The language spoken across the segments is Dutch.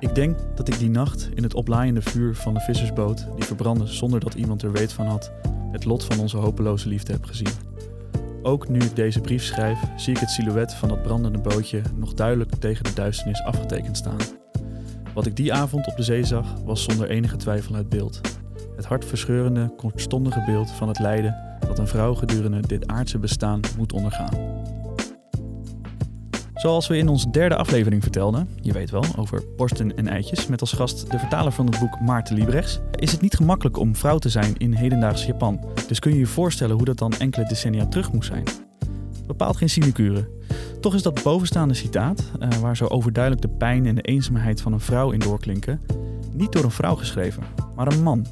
Ik denk dat ik die nacht in het oplaaiende vuur van de vissersboot, die verbrandde zonder dat iemand er weet van had, het lot van onze hopeloze liefde heb gezien. Ook nu ik deze brief schrijf, zie ik het silhouet van dat brandende bootje nog duidelijk tegen de duisternis afgetekend staan. Wat ik die avond op de zee zag, was zonder enige twijfel het beeld. Het hartverscheurende, kortstondige beeld van het lijden dat een vrouw gedurende dit aardse bestaan moet ondergaan. Zoals we in onze derde aflevering vertelden, je weet wel, over borsten en eitjes, met als gast de vertaler van het boek Maarten Liebrechts, is het niet gemakkelijk om vrouw te zijn in hedendaags Japan. Dus kun je je voorstellen hoe dat dan enkele decennia terug moest zijn. Bepaalt geen sinecure. Toch is dat bovenstaande citaat, uh, waar zo overduidelijk de pijn en de eenzaamheid van een vrouw in doorklinken, niet door een vrouw geschreven, maar een man.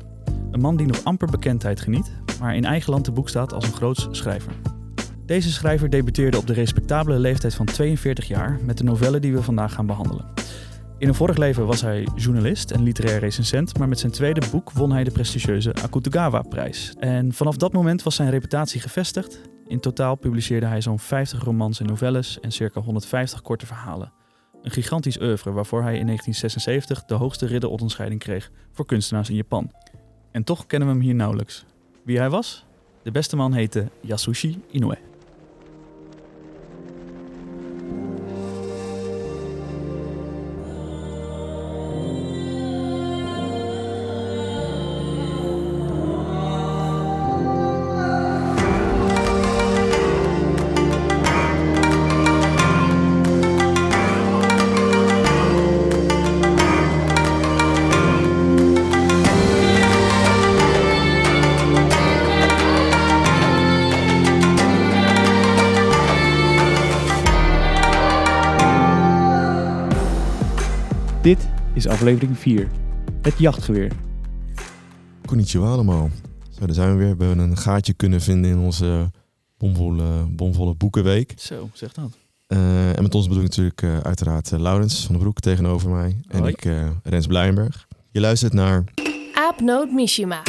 Een man die nog amper bekendheid geniet, maar in eigen land te boek staat als een groots schrijver. Deze schrijver debuteerde op de respectabele leeftijd van 42 jaar met de novelle die we vandaag gaan behandelen. In een vorig leven was hij journalist en literair recensent, maar met zijn tweede boek won hij de prestigieuze Akutagawa-prijs. En vanaf dat moment was zijn reputatie gevestigd. In totaal publiceerde hij zo'n 50 romans en novelles en circa 150 korte verhalen. Een gigantisch oeuvre waarvoor hij in 1976 de hoogste ridderordenscheiding kreeg voor kunstenaars in Japan. En toch kennen we hem hier nauwelijks. Wie hij was? De beste man heette Yasushi Inoue. Is aflevering 4. Het jachtgeweer. Konnichiwa allemaal. Zo, daar zijn we weer. We hebben een gaatje kunnen vinden in onze bomvolle, bomvolle boekenweek. Zo, zeg dat. Uh, en met ons bedoel ik natuurlijk uh, uiteraard uh, Laurens van den Broek tegenover mij. En ik, Rens Blijenberg. Je luistert naar Aapnoot Mishima.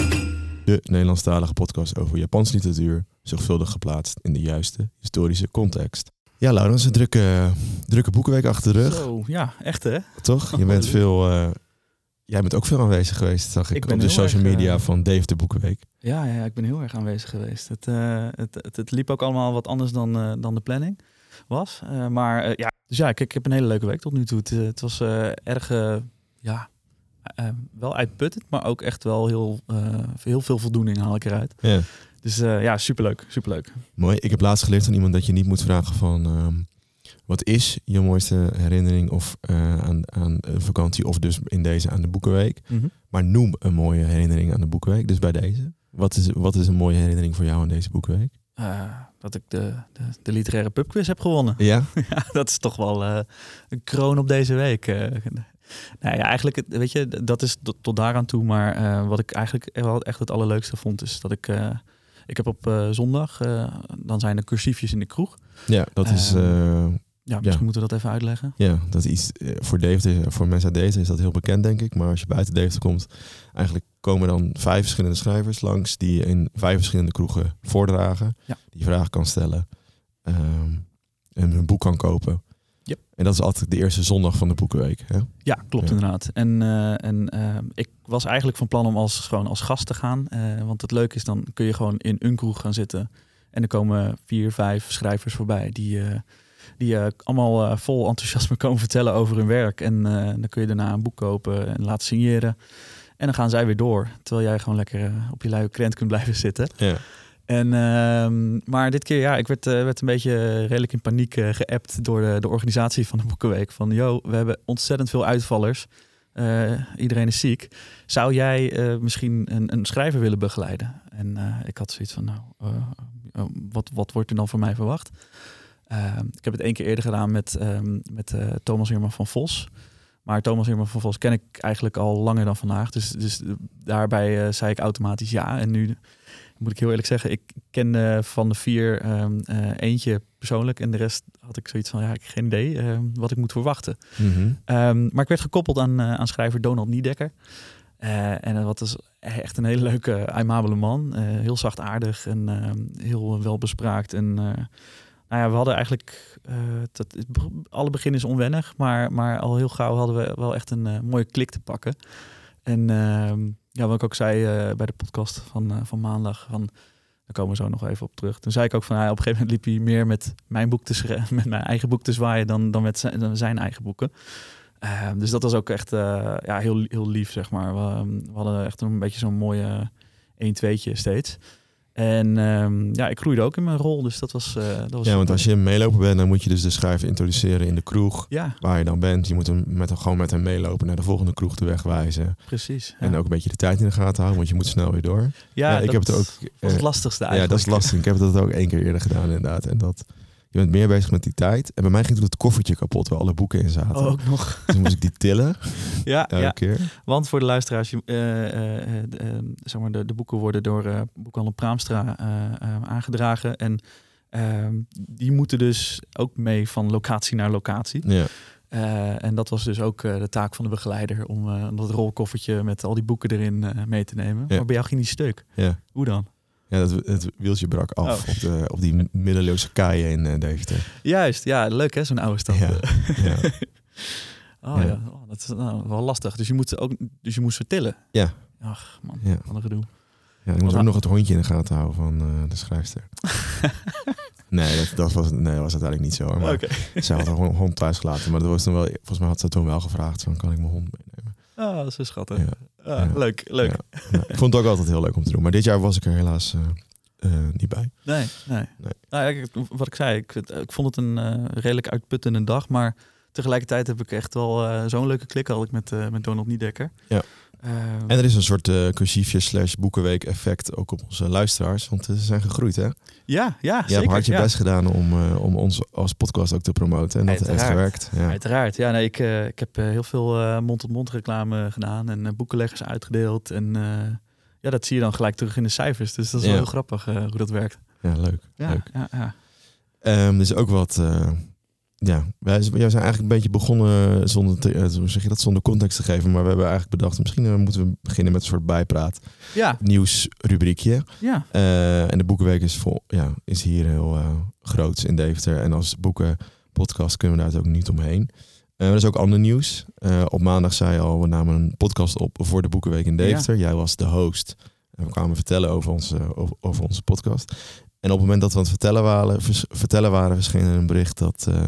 de Nederlandstalige podcast over Japans literatuur. Zorgvuldig geplaatst in de juiste historische context. Ja, Laurens, een drukke, drukke boekenweek achter de rug. Zo, ja, echt hè? Toch? Je bent veel... eh, jij bent ook veel aanwezig geweest, zag ik, Ik op de social erg, media eh, van Dave de Boekenweek. Ja, ja, ik ben heel erg aanwezig geweest. Het, eh, het, het, het liep ook allemaal wat anders dan, dan de planning was. Maar ja, dus ja, ik, ik heb een hele leuke week tot nu toe. Het, het was erg, ja, wel uitputtend, maar ook echt wel heel, heel veel voldoening haal ik eruit. Ja. Dus eh, ja, superleuk, superleuk. Mooi. Ik heb laatst geleerd van iemand dat je niet moet vragen van... ehm, wat is je mooiste herinnering of eh, aan, aan vakantie of dus in deze aan de Boekenweek. Maar noem een mooie herinnering aan de Boekenweek. Dus bij deze. Wat is, wat is een mooie herinnering voor jou aan deze Boekenweek? Eh, dat ik de, de, de literaire pubquiz heb gewonnen. Ja? Ja, dat is toch wel een kroon op deze week. nou ja, eigenlijk, weet je, dat is tot, tot daaraan toe. Maar wat ik eigenlijk wel echt het allerleukste vond, is dat ik... ik heb op eh, zondag, eh, dan zijn er cursiefjes in de kroeg. Ja, dat is... Ehm, eh, Ja, misschien moeten we dat even uitleggen. ja, dat is iets... voor, Deventer, voor mensen uit deze is dat heel bekend, denk ik. Maar als je buiten Deventer komt... Eigenlijk komen dan vijf verschillende schrijvers langs... die in vijf verschillende kroegen voordragen. Ja. Die vragen kan stellen. ehm, en hun boek kan kopen. Yep. En dat is altijd de eerste zondag van de Boekenweek. Hè? Ja, klopt Ja. inderdaad. En, eh, en eh, ik was eigenlijk van plan om als, gewoon als gast te gaan. Eh, want het leuke is, dan kun je gewoon in een kroeg gaan zitten. En er komen vier, vijf schrijvers voorbij die, die allemaal vol enthousiasme komen vertellen over hun werk. En dan kun je daarna een boek kopen en laten signeren. En dan gaan zij weer door. Terwijl jij gewoon lekker op je luie krent kunt blijven zitten. Ja. En, ehm, maar dit keer, ja, ik werd, eh, werd een beetje redelijk in paniek eh, geappt door de, de organisatie van de Boekenweek. Van, yo, we hebben ontzettend veel uitvallers. Eh, iedereen is ziek. Zou jij eh, misschien een, een schrijver willen begeleiden? En eh, ik had zoiets van, nou, eh, eh, wat, wat wordt er dan voor mij verwacht? Ehm, ik heb het één keer eerder gedaan met, ehm, met eh, Thomas Herman van Vos. Maar Thomas Herman van Vos ken ik eigenlijk al langer dan vandaag. Dus, dus daarbij eh, zei ik automatisch ja. En nu moet ik heel eerlijk zeggen, ik ken van de vier ehm, eh, eentje persoonlijk. En de rest had ik zoiets van, ja, ik heb geen idee ehm, wat ik moet verwachten. Mhm. Ehm, maar ik werd gekoppeld aan, eh, aan schrijver Donald Niedekker. Eh, en wat is echt een hele leuke, aimabele man. Heel zachtaardig en heel welbespraakt. En nou ja, we hadden eigenlijk, dat, alle begin is onwennig, maar, maar al heel gauw hadden we wel echt een mooie klik te pakken. En ja, wat ik ook zei bij de podcast van, van maandag, van, daar komen we zo nog even op terug. Toen zei ik ook van, ja, op een gegeven moment liep hij meer met mijn boek te met mijn eigen boek te zwaaien dan, dan met zijn, eigen boeken. Ehm, dus dat was ook echt ja, heel, heel lief, zeg maar. We, we hadden echt een beetje zo'n mooie 1-2'tje steeds. En um, ja, ik groeide ook in mijn rol, dus dat was... Uh, dat was ja, want als je meelopen bent, dan moet je dus de schrijver introduceren in de kroeg ja. waar je dan bent. Je moet hem met, gewoon met hem meelopen naar de volgende kroeg te wegwijzen. Precies. En ook een beetje de tijd in de gaten houden, want je moet snel weer door. Ja, ik heb het ook... was het lastigste eigenlijk. Ja, dat is lastig. Ik heb dat ook één keer eerder gedaan inderdaad. En dat je bent meer bezig met die tijd. En bij mij ging toen het koffertje kapot waar alle boeken in zaten. Oh, ook nog. Dus moest ik die tillen. ja, elke ja. keer. Want voor de luisteraars, uh, uh, zeg maar de, de boeken worden door Boekhandel Praamstra aangedragen. En ehm, die moeten dus ook mee van locatie naar locatie. Ja. en dat was dus ook de taak van de begeleider om dat rolkoffertje met al die boeken erin mee te nemen. Ja. Maar bij jou ging die stuk. Ja. Hoe dan? Ja, dat, het wieltje brak af Oh. op, de, op die middeleeuwse kaaien in uh, Deventer. Juist, ja, leuk hè, zo'n oude stad. Ja, ja. oh ja, Ja. Oh, dat is nou, wel lastig. Dus je, moet ook, dus je moest vertillen. Ja. Ach man, Ja. wat een gedoe. Ja, ik moest ook nog het hondje in de gaten houden van eh, de schrijfster. nee, dat, dat was, nee, dat was uiteindelijk niet zo. Maar Oké. Zij had haar hond, hond thuis gelaten. Maar dat was toen wel, volgens mij had ze toen wel gevraagd: van, kan ik mijn hond meenemen? Ah, dat is zo schattig. Ah. Leuk, leuk. Ik vond het ook altijd heel leuk om te doen. Maar dit jaar was ik er helaas eh, eh, niet bij. Nee, nee. Nee. Nou, ik- wat ik zei, ik, ik vond het een eh, redelijk uitputtende dag, maar tegelijkertijd heb ik echt wel zo'n leuke klik had ik met, met Donald Niedekker. Ja. Eh, En er is een soort eh cursiefje slash boekenweek effect ook op onze luisteraars. Want ze zijn gegroeid, hè? ja, ja, Je zeker. hebt hard je ja. best gedaan om, eh, om ons als podcast ook te promoten. En dat heeft gewerkt. Ja. Uiteraard. Ja, nee, ik, eh, ik heb eh, heel veel eh, mond-tot-mond reclame gedaan en eh, boekenleggers uitgedeeld. En eh, ja, dat zie je dan gelijk terug in de cijfers. Dus dat is Ja. wel heel grappig eh, hoe dat werkt. ja, leuk. Ja, leuk. ja, ja. Ehm, er is ook wat. Ja, wij, wij zijn eigenlijk een beetje begonnen zonder, te, eh, hoe zeg je dat, zonder context te geven. Maar we hebben eigenlijk bedacht, misschien eh, moeten we beginnen met een soort bijpraat. ja, Nieuwsrubriekje. ja. Eh, en de Boekenweek is, vol, ja, is hier heel groot in Deventer. En als boekenpodcast kunnen we daar ook niet omheen. Eh, er is ook ander nieuws. Op maandag zei je al, we namen een podcast op voor de Boekenweek in Deventer. Jij was de host. En we kwamen vertellen over onze, over, over onze podcast. En op het moment dat we aan het vertellen waren, vers- vertellen waren verscheen er een bericht dat uh,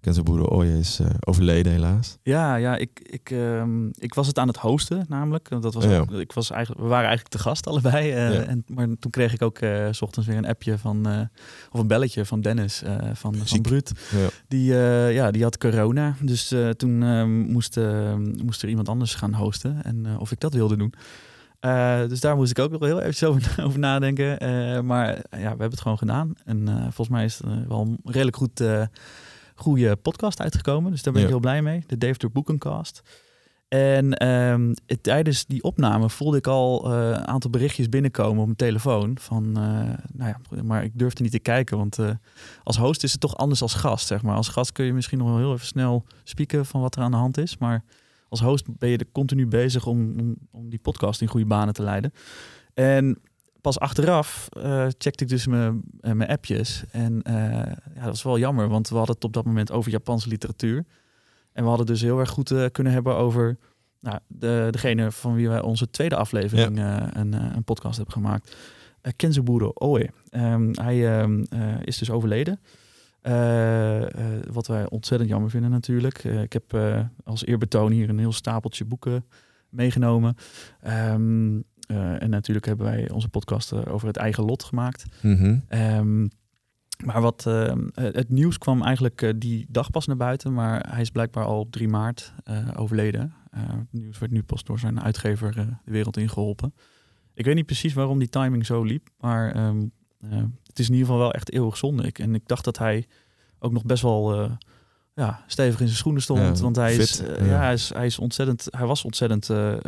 Kenzo Boerenooie is eh, overleden helaas. Ja, ja ik, ik, ehm, ik was het aan het hosten namelijk. Dat was Ja. ook- ik was eigenlijk, we waren eigenlijk te gast allebei. eh, Ja. en, maar toen kreeg ik ook eh, s ochtends weer een appje van, of een belletje van Dennis van, van Ziek. Bruut. Ja. Die, ja, die had corona. Dus toen eh, moest, eh, moest er iemand anders gaan hosten. En of ik dat wilde doen. Eh, dus daar moest ik ook nog heel even over, over nadenken. Eh, maar ja, we hebben het gewoon gedaan. En eh, volgens mij is het wel een redelijk goed, goede podcast uitgekomen. Dus daar ben ik Ja. heel blij mee. De Deventer Boekencast. En ehm, het- tijdens die opname voelde ik al een aantal berichtjes binnenkomen op mijn telefoon. Van, nou ja, maar ik durfde niet te kijken. Want als host is het toch anders als gast, zeg maar. Als gast kun je misschien nog wel heel even snel spieken van wat er aan de hand is. Maar als host ben je er continu bezig om, om, om die podcast in goede banen te leiden. En pas achteraf eh, checkte ik dus mijn, eh, mijn appjes. En eh, ja, dat was wel jammer, want we hadden het op dat moment over Japanse literatuur. En we hadden dus heel erg goed kunnen hebben over nou, de, degene van wie wij onze tweede aflevering eh, een, een podcast hebben gemaakt. Uh, Kenzaburo Oe. Ehm, hij ehm, eh, is dus overleden. Eh, eh, wat wij ontzettend jammer vinden natuurlijk. Eh, ik heb als eerbetoon hier een heel stapeltje boeken meegenomen. Ehm, eh, en natuurlijk hebben wij onze podcast over het eigen lot gemaakt. Mhm. Ehm, maar wat ehm, eh, het nieuws kwam eigenlijk die dag pas naar buiten, maar hij is blijkbaar al op 3 maart overleden. Het nieuws werd nu pas door zijn uitgever de wereld ingeholpen. Ik weet niet precies waarom die timing zo liep, maar het is in ieder geval wel echt eeuwig zonde. Ik, en ik dacht dat hij ook nog best wel eh, ja, stevig in zijn schoenen stond, Ja, want hij is, fit, eh, ja. ja, hij is, hij is ontzettend, hij was ontzettend eh, eh,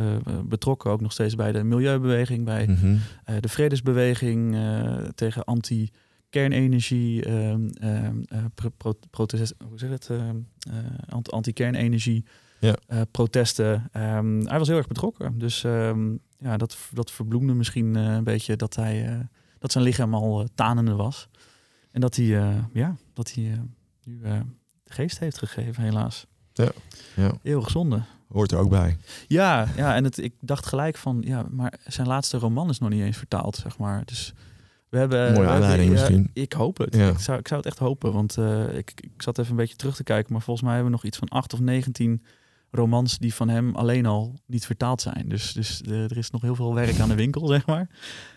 betrokken, ook nog steeds bij de milieubeweging, bij Mhm. eh, de vredesbeweging eh, tegen anti-kernenergie, ehm, ehm, eh, pro- pro- protest, hoe zeg het, Ehm, eh, ant- anti-kernenergie, Ja. eh, protesten. Ehm, hij was heel erg betrokken. Dus ehm, ja, dat, dat verbloemde misschien eh, een beetje dat, hij, eh, dat zijn lichaam al eh, tanende was. En dat hij, ja, dat hij nu de geest heeft gegeven, helaas. Ja, ja. Eeuwig zonde. Hoort er ook bij. Ja, ja en het, ik dacht gelijk van, ja, maar zijn laatste roman is nog niet eens vertaald, zeg maar. Dus we hebben... Mooie aanleiding misschien. Ik hoop het. Ja. Ik, zou, ik zou het echt hopen, want uh, ik, ik zat even een beetje terug te kijken, maar volgens mij hebben we nog iets van acht of negentien romans die van hem alleen al niet vertaald zijn. Dus, dus er is nog heel veel werk aan de winkel, zeg maar.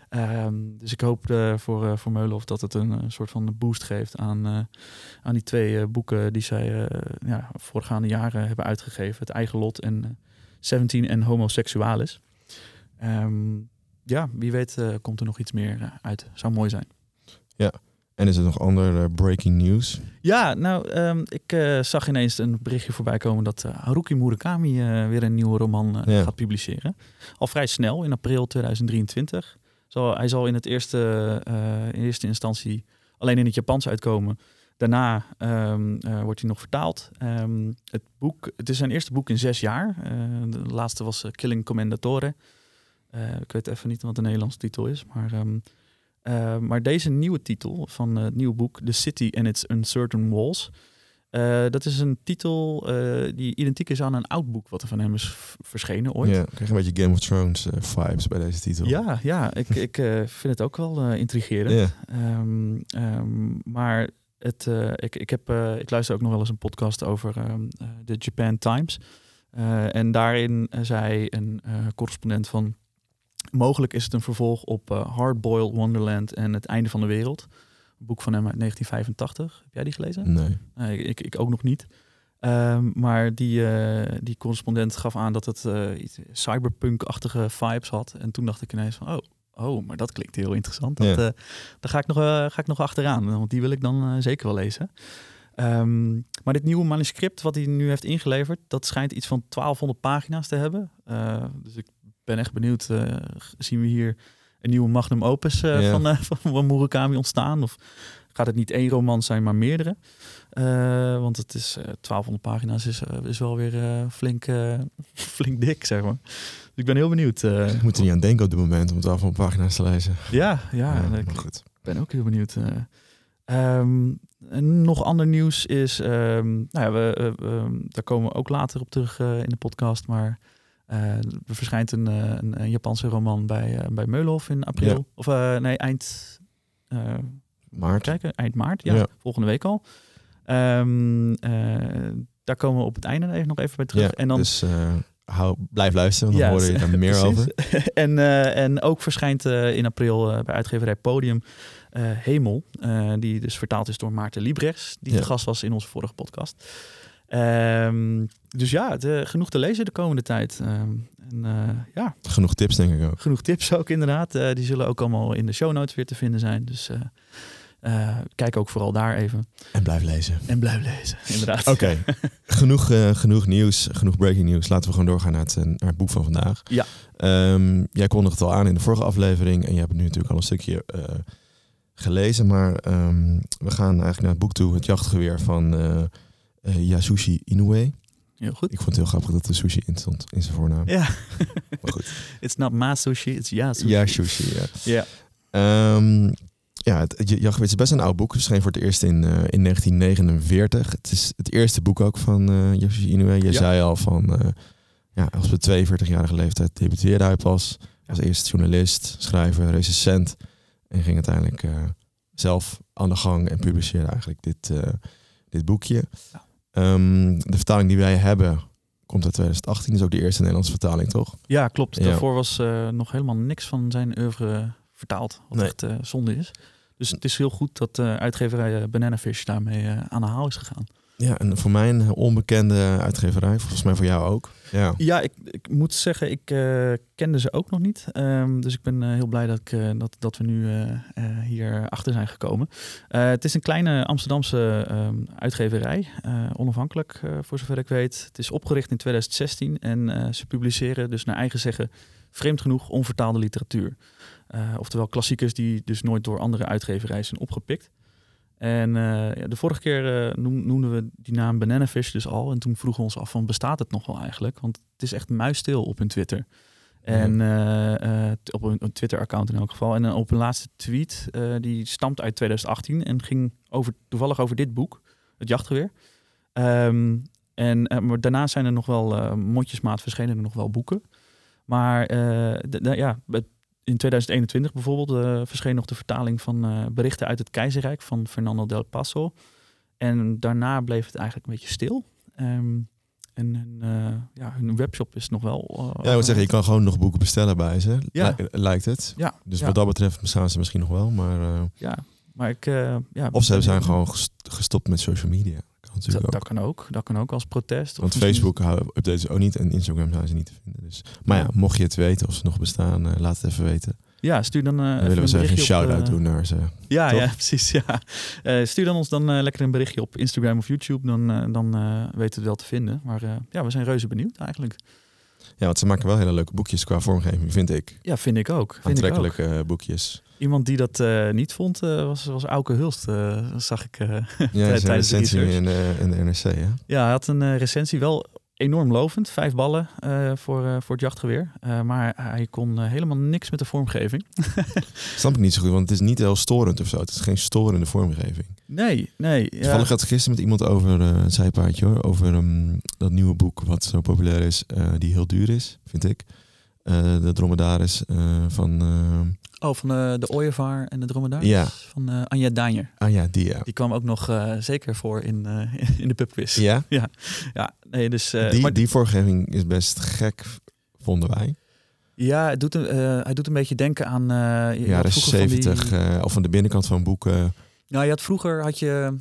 Ehm, dus ik hoop uh, voor, uh, voor Meulenhof dat het een, een, soort van boost geeft aan, uh, aan die twee boeken die zij ja, voorgaande jaren hebben uitgegeven. Het eigen lot en 17 en Homoseksualis. Um, ja, wie weet komt er nog iets meer uit. Zou mooi zijn. Ja, en is er nog ander breaking news? Ja, nou, um, ik uh, zag ineens een berichtje voorbij komen dat uh, Haruki Murakami uh, weer een nieuwe roman ja. gaat publiceren. Al vrij snel, in april 2023. Hij zal in het eerste, in eerste instantie alleen in het Japans uitkomen. Daarna um, wordt hij nog vertaald. Um, het, boek, het is zijn eerste boek in zes jaar. de laatste was Killing Commendatore. ik weet even niet wat de Nederlandse titel is, maar... Uh, maar deze nieuwe titel van het nieuwe boek, The City and Its Uncertain Walls, uh, dat is een titel uh, die identiek is aan een oud boek wat er van hem is verschenen ooit. Ja, ik krijg een beetje Game of Thrones vibes bij deze titel. Ja, ja ik, ik vind het ook wel intrigerend. Yeah. Um, um, maar het, ik, ik, heb, ik luister ook nog wel eens een podcast over ehm, de Japan Times. en daarin zei een correspondent van Mogelijk is het een vervolg op Hardboiled Wonderland en Het Einde van de Wereld. Een boek van hem uit 1985. Heb jij die gelezen? Nee. nee ik, ik ook nog niet. Um, maar die, uh, die correspondent gaf aan dat het uh, cyberpunk-achtige vibes had. En toen dacht ik ineens van, oh, oh maar dat klinkt heel interessant. Dat, yeah. daar ga ik, nog, ga ik nog achteraan, want die wil ik dan zeker wel lezen. Um, maar dit nieuwe manuscript wat hij nu heeft ingeleverd, dat schijnt iets van 1200 pagina's te hebben. dus ik ben echt benieuwd. Zien we hier een nieuwe magnum opus uh, van, uh, van Murakami ontstaan? Of gaat het niet één roman zijn, maar meerdere? want het is 1200 pagina's is, is wel weer flink, flink dik, zeg maar. Dus ik ben heel benieuwd. ik moet er niet aan denken op dit moment om 1200 pagina's te lezen. Ja, ja. ja ik goed. ben ook heel benieuwd. Um, nog ander nieuws is, um, nou ja, we, um, daar komen we ook later op terug in de podcast, maar er verschijnt een, eh, een, een, Japanse roman bij, uh, bij Meulhof in april. Ja. Of nee, eind maart. Kijken, eind maart, ja, ja, volgende week al. Um, daar komen we op het einde even nog even bij terug. Ja, en dan, dus hou, blijf luisteren, dan ja, hoor je er meer over. en, en ook verschijnt in april bij uitgeverij Podium Hemel, die dus vertaald is door Maarten Liebrechts, die de gast was in onze vorige podcast. Um, dus ja, de, genoeg te lezen de komende tijd. Um, en, uh, ja. Genoeg tips denk ik ook. Genoeg tips ook inderdaad. Uh, die zullen ook allemaal in de show notes weer te vinden zijn. Dus uh, kijk ook vooral daar even. En blijf lezen. En blijf lezen, inderdaad. Oké, genoeg, genoeg nieuws, genoeg breaking news. Laten we gewoon doorgaan naar het, naar het boek van vandaag. Ja. Um, jij kondigde het al aan in de vorige aflevering. En je hebt het nu natuurlijk al een stukje gelezen. Maar we gaan eigenlijk naar het boek toe. Het jachtgeweer van Yasushi Inoue. Heel goed. Ik vond het heel grappig dat er sushi in stond in zijn voornaam. Ja. maar goed. It's not ma sushi, it's ja sushi. Ja sushi, ja. Ja. Um, ja, het, het is best een oud boek. Het verscheen voor het eerst in, uh, in 1949. Het is het eerste boek ook van uh, Yoshi Inoue. Je ja. zei al van, uh, ja, als we 42-jarige leeftijd debuteerde hij pas. Als eerste journalist, schrijver, recensent. En ging uiteindelijk zelf aan de gang en publiceerde eigenlijk dit, dit boekje. Ja. Um, de vertaling die wij hebben komt uit 2018. is ook de eerste Nederlandse vertaling, toch? Ja, klopt. Ja. Daarvoor was uh, nog helemaal niks van zijn oeuvre vertaald. Wat nee. echt uh, zonde is. Dus het is heel goed dat uh, uitgeverij Banana Fish daarmee aan de haal is gegaan. Ja, en voor mij een onbekende uitgeverij. Volgens mij voor jou ook. Ja, ja ik, ik moet zeggen, ik uh, kende ze ook nog niet. Um, dus ik ben uh, heel blij dat, ik, uh, dat, dat we nu hier achter zijn gekomen. het is een kleine Amsterdamse um, uitgeverij. onafhankelijk, voor zover ik weet. Het is opgericht in 2016 en ze publiceren dus naar eigen zeggen vreemd genoeg onvertaalde literatuur. oftewel klassiekers die dus nooit door andere uitgeverijen zijn opgepikt. En uh, de vorige keer uh, noemden we die naam Bananafish dus al. En toen vroegen we ons af van bestaat het nog wel eigenlijk? Want het is echt muisstil op hun Twitter. En uh, op een, Twitter-account in elk geval. En op een laatste tweet, die stamt uit 2018 en ging over, toevallig over dit boek, Het Jachtgeweer. Um, en maar daarna zijn er nog wel mondjesmaat verschenen er nog wel boeken. Maar ja, in 2021 bijvoorbeeld verscheen nog de vertaling van berichten uit het keizerrijk van Fernando del Paso. En daarna bleef het eigenlijk een beetje stil. Um, en hun, uh, ja, hun webshop is nog wel. Ja, ik moet zeggen, je kan gewoon nog boeken bestellen bij ze. Ja. lijkt het. Ja. Dus wat dat betreft bestaan ze misschien nog wel. Maar, ja, maar ik. ja, of ze zijn gewoon gestopt met social media. Dat, kan ook. Dat kan ook als protest. Want Facebook updates ook niet en Instagram zijn ze niet te vinden. Dus. Maar ja, mocht je het weten of ze nog bestaan, laat het even weten. Ja, stuur dan. Uh, dan willen we ze even een shout-out doen naar ze. Ja, ja precies. Ja. Uh, stuur dan ons dan lekker een berichtje op Instagram of YouTube. Dan, dan weten we het wel te vinden. Maar ja, we zijn reuze benieuwd eigenlijk. Ja, want ze maken wel hele leuke boekjes qua vormgeving, vind ik. Ja, vind ik ook. Aantrekkelijke ik ook. boekjes. Iemand die dat niet vond, was, was Auke Hulst. zag ik ja, tijdens de recensie in, in de NRC. Hè? Ja, hij had een recensie wel enorm lovend. Vijf ballen voor, voor het jachtgeweer. Maar hij kon helemaal niks met de vormgeving. Snap ik niet zo goed, want het is niet heel storend of zo. Het is geen storende vormgeving. Nee, nee. Toevallig ja. had gisteren met iemand over een zijpaardje hoor. Over um, dat nieuwe boek wat zo populair is, die heel duur is, vind ik. de dromedaris van Oh, van de, de Ooievaar en de Dromedaris? Ja. Van uh, Anja Daanjer. Anja, die ja. Die kwam ook nog uh, zeker voor in, uh, in de pubquiz. Ja? Ja. ja nee, dus, die, maar... die vormgeving is best gek, vonden wij. Ja, het doet een, hij doet een beetje denken aan... Jaren 70, die... of van de binnenkant van boeken... Nou, je had vroeger had je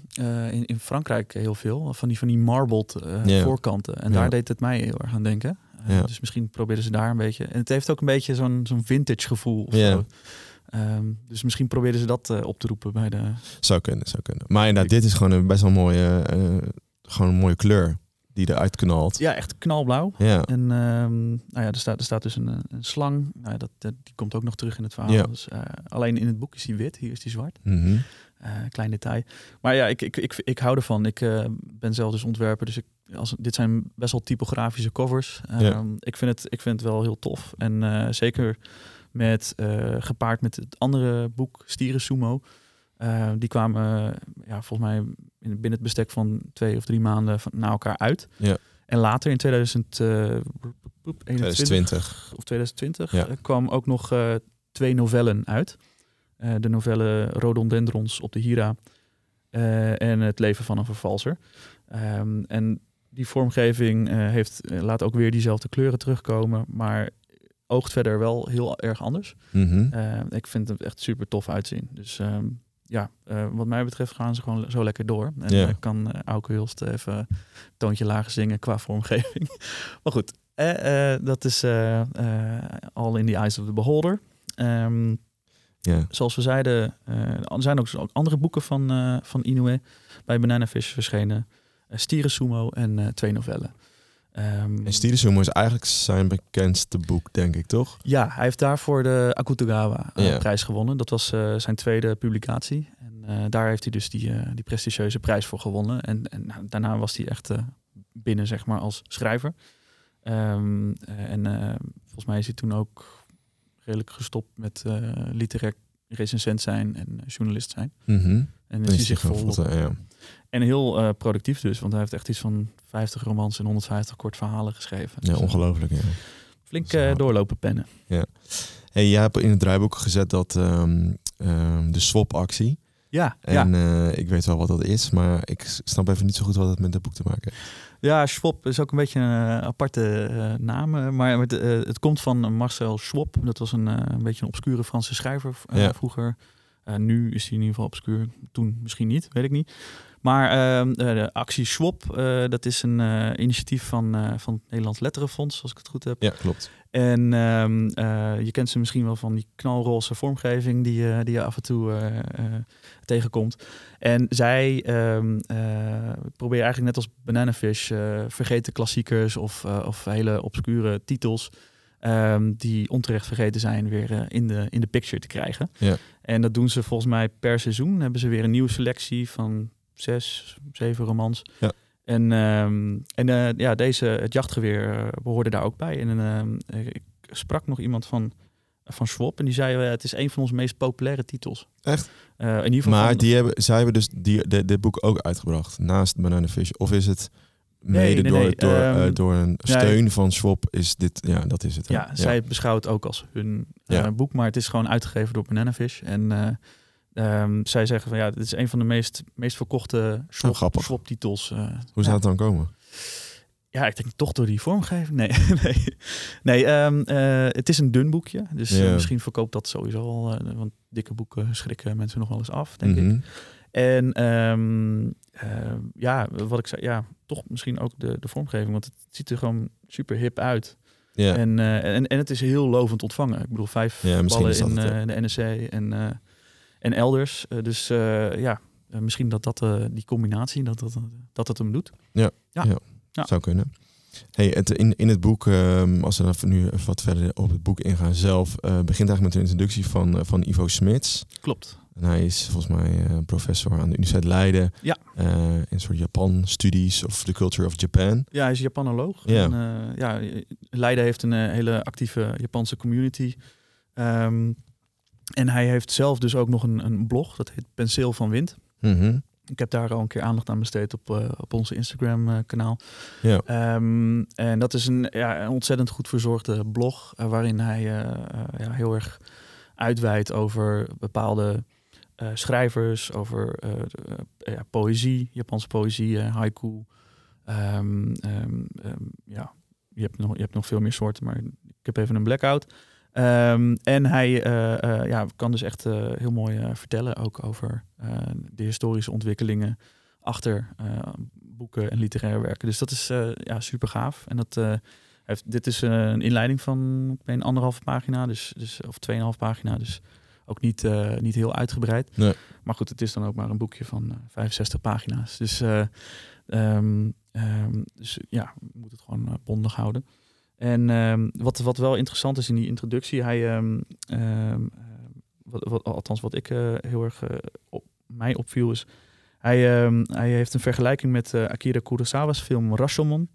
in, in Frankrijk heel veel van die van die marbled voorkanten. En daar deed het mij heel erg aan denken. Ja. Dus misschien proberen ze daar een beetje. En het heeft ook een beetje zo'n zo'n vintage gevoel. Of ja. Um, dus misschien proberen ze dat uh, op te roepen bij de. Zou kunnen, zou kunnen. Maar inderdaad, dit is gewoon een best wel mooie, uh, gewoon een mooie kleur die eruit knalt. Ja, echt knalblauw. Ja. En um, nou ja, er staat, er staat dus een, een slang. Nou, dat, dat, die komt ook nog terug in het verhaal. Ja. Dus, uh, alleen in het boek is hij wit, hier is hij zwart. Mm -hmm. klein detail. Maar ja, ik, ik, ik, ik hou ervan. Ik ben zelf dus ontwerper, dus ik als, dit zijn best wel typografische covers. Um, ik, vind het, ik vind het wel heel tof. En uh, zeker met, uh, gepaard met het andere boek, Stieren Sumo. Uh, die kwamen ja, volgens mij in, binnen het bestek van twee of drie maanden van, na elkaar uit. Ja. En later in 2021 2020 of 2020 ja. kwam ook nog twee novellen uit. de novelle Rhododendrons op de Hira en Het leven van een vervalser. Um, en die vormgeving uh, heeft, uh, laat ook weer diezelfde kleuren terugkomen, maar oogt verder wel heel erg anders. Mm -hmm. uh, ik vind het echt super tof uitzien. Dus um, ja, wat mij betreft gaan ze gewoon zo lekker door. En yeah. kan Auke Hulst even toontje lager zingen qua vormgeving. maar goed, dat is al in the eyes of the beholder. Um, yeah. Zoals we zeiden, er zijn ook andere boeken van, van Inoue bij Banana Fish verschenen. Eh, Stieren Sumo en uh, twee novellen. Um, en Stieren Sumo is eigenlijk zijn bekendste boek, denk ik, toch? Ja, hij heeft daarvoor de Akutagawa-prijs uh, gewonnen. Dat was uh, zijn tweede publicatie. En daar heeft hij dus die, die prestigieuze prijs voor gewonnen. En, en nou, daarna was hij echt binnen, zeg maar, als schrijver. Um, en volgens mij is hij toen ook redelijk gestopt met literair recensent zijn en journalist zijn. Mm -hmm. En is hij zich vol ja. En heel uh, productief dus, want hij heeft echt iets van 50 romans en 150 kort verhalen geschreven. Ja, dus, ongelooflijk. Ja. Flink uh, doorlopen pennen. Ja. Hey, jij hebt in het draaiboek gezet dat um, um, de swap-actie. Ja, en ja. Uh, ik weet wel wat dat is, maar ik snap even niet zo goed wat het met het boek te maken heeft. Ja, Schwab is ook een beetje een aparte uh, naam. Maar het, uh, het komt van Marcel Schwab. Dat was een, een beetje een obscure Franse schrijver ja. vroeger. Nu is hij in ieder geval obscuur. Toen misschien niet, weet ik niet. Maar uh, de actie Swap, uh, dat is een initiatief van, van het Nederlands Letterenfonds, als ik het goed heb. Ja, klopt. En um, je kent ze misschien wel van die knalroze vormgeving die, die je af en toe tegenkomt. En zij um, proberen eigenlijk net als Bananafish vergeten klassiekers of, of hele obscure titels... Um, die onterecht vergeten zijn, weer uh, in, de, in de picture te krijgen. Ja. En dat doen ze volgens mij per seizoen. Hebben ze weer een nieuwe selectie van zes, zeven romans. Ja. En, um, en uh, ja, deze, het jachtgeweer uh, behoorde daar ook bij. En uh, ik sprak nog iemand van, van Schwab en die zei het is een van onze meest populaire titels. Echt? in ieder geval maar van- die hebben, zij hebben dus die, de, dit boek ook uitgebracht naast Banana Fish. Of is het mede nee, door, nee, door, ehm, eh, door een steun van Schwab is dit, ja, dat is het. hè? Ja, zij beschouwt ook als hun eh, boek, maar het is gewoon uitgegeven door Bananafish. En eh, ehm, zij zeggen van ja, dit is een van de meest, meest verkochte grappig. swap-titels. Hoe zou het dan komen? Ja, ik denk toch door die vormgeving. Nee, nee. nee ehm, eh, het is een dun boekje. Dus misschien verkoopt dat sowieso al. want dikke boeken schrikken mensen nog wel eens af, denk ik. Mhm. En ehm, ja, wat ik zei, ja, toch misschien ook de, de vormgeving. Want het ziet er gewoon super hip uit. Ja. En, eh, en, en het is heel lovend ontvangen. Ik bedoel, vijf Ja, ballen in ja. eh, de NSC en, eh, en elders. Dus ja, misschien dat, dat die combinatie, dat, dat, dat het hem doet. Ja. Zou kunnen. Hey, het, in, in het boek, ehm, als we dan nu wat verder op het boek ingaan zelf, begint eigenlijk met een introductie van, van Ivo Smits. Klopt. En hij is volgens mij eh, professor aan de Universiteit Leiden. Ja. Eh, in soort Japan-studies of the culture of Japan. Ja, hij is Japanoloog. Ja. En, eh, ja, Leiden heeft een hele actieve Japanse community. Ehm, en hij heeft zelf dus ook nog een, een blog, dat heet Penseel van Wind. Mhm. Ik heb daar al een keer aandacht aan besteed op, op onze Instagram-kanaal. Ja. Ehm, en dat is een, ja, een ontzettend goed verzorgde blog, waarin hij ja, heel erg uitweidt over bepaalde eh, schrijvers, over eh, eh, poëzie, Japanse poëzie, haiku. Ehm, ehm, ehm, ja, je hebt, nog, je hebt nog veel meer soorten, maar ik heb even een blackout. Ehm, en hij ja, kan dus echt heel mooi vertellen ook over de historische ontwikkelingen achter boeken en literaire werken. Dus dat is ja, super gaaf. En dat, heeft, dit is een inleiding van ik anderhalve pagina, dus, dus, of tweeënhalf pagina. Dus ook niet, eh, niet heel uitgebreid. Nee. Maar goed, het is dan ook maar een boekje van eh, 65 pagina's. Dus, eh, ehm, ehm, dus ja, we moeten het gewoon eh, bondig houden. En ehm, wat, wat wel interessant is in die introductie, hij, wat, wat, althans wat ik eh, heel erg eh, op mij opviel, is hij, hij heeft een vergelijking met eh, Akira Kurosawa's film Rashomon.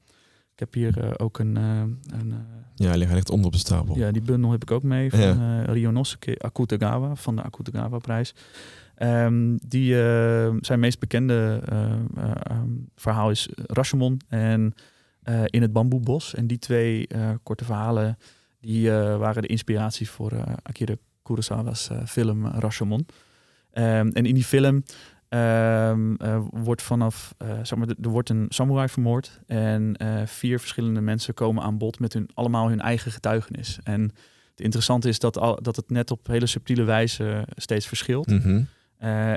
Heb hier eh, ook een, eh, een eh, Ja, hij ligt, onder op de stapel. ja, die bundel heb ik ook mee van Ja. Ryonosuke Akutagawa van de Akutagawa-prijs. Ehm, die, zijn meest bekende eh, eh, ehm, verhaal is Rashomon en In het Bamboebos. En die twee korte verhalen die, waren de inspiratie voor Akira Kurosawa's film Rashomon. Ehm, en in die film ehm, eh, wordt vanaf, eh, zeg maar, er wordt een samurai vermoord en eh, vier verschillende mensen komen aan bod met hun, allemaal hun eigen getuigenis. En het interessante is dat, al, dat het net op hele subtiele wijze steeds verschilt. Mhm.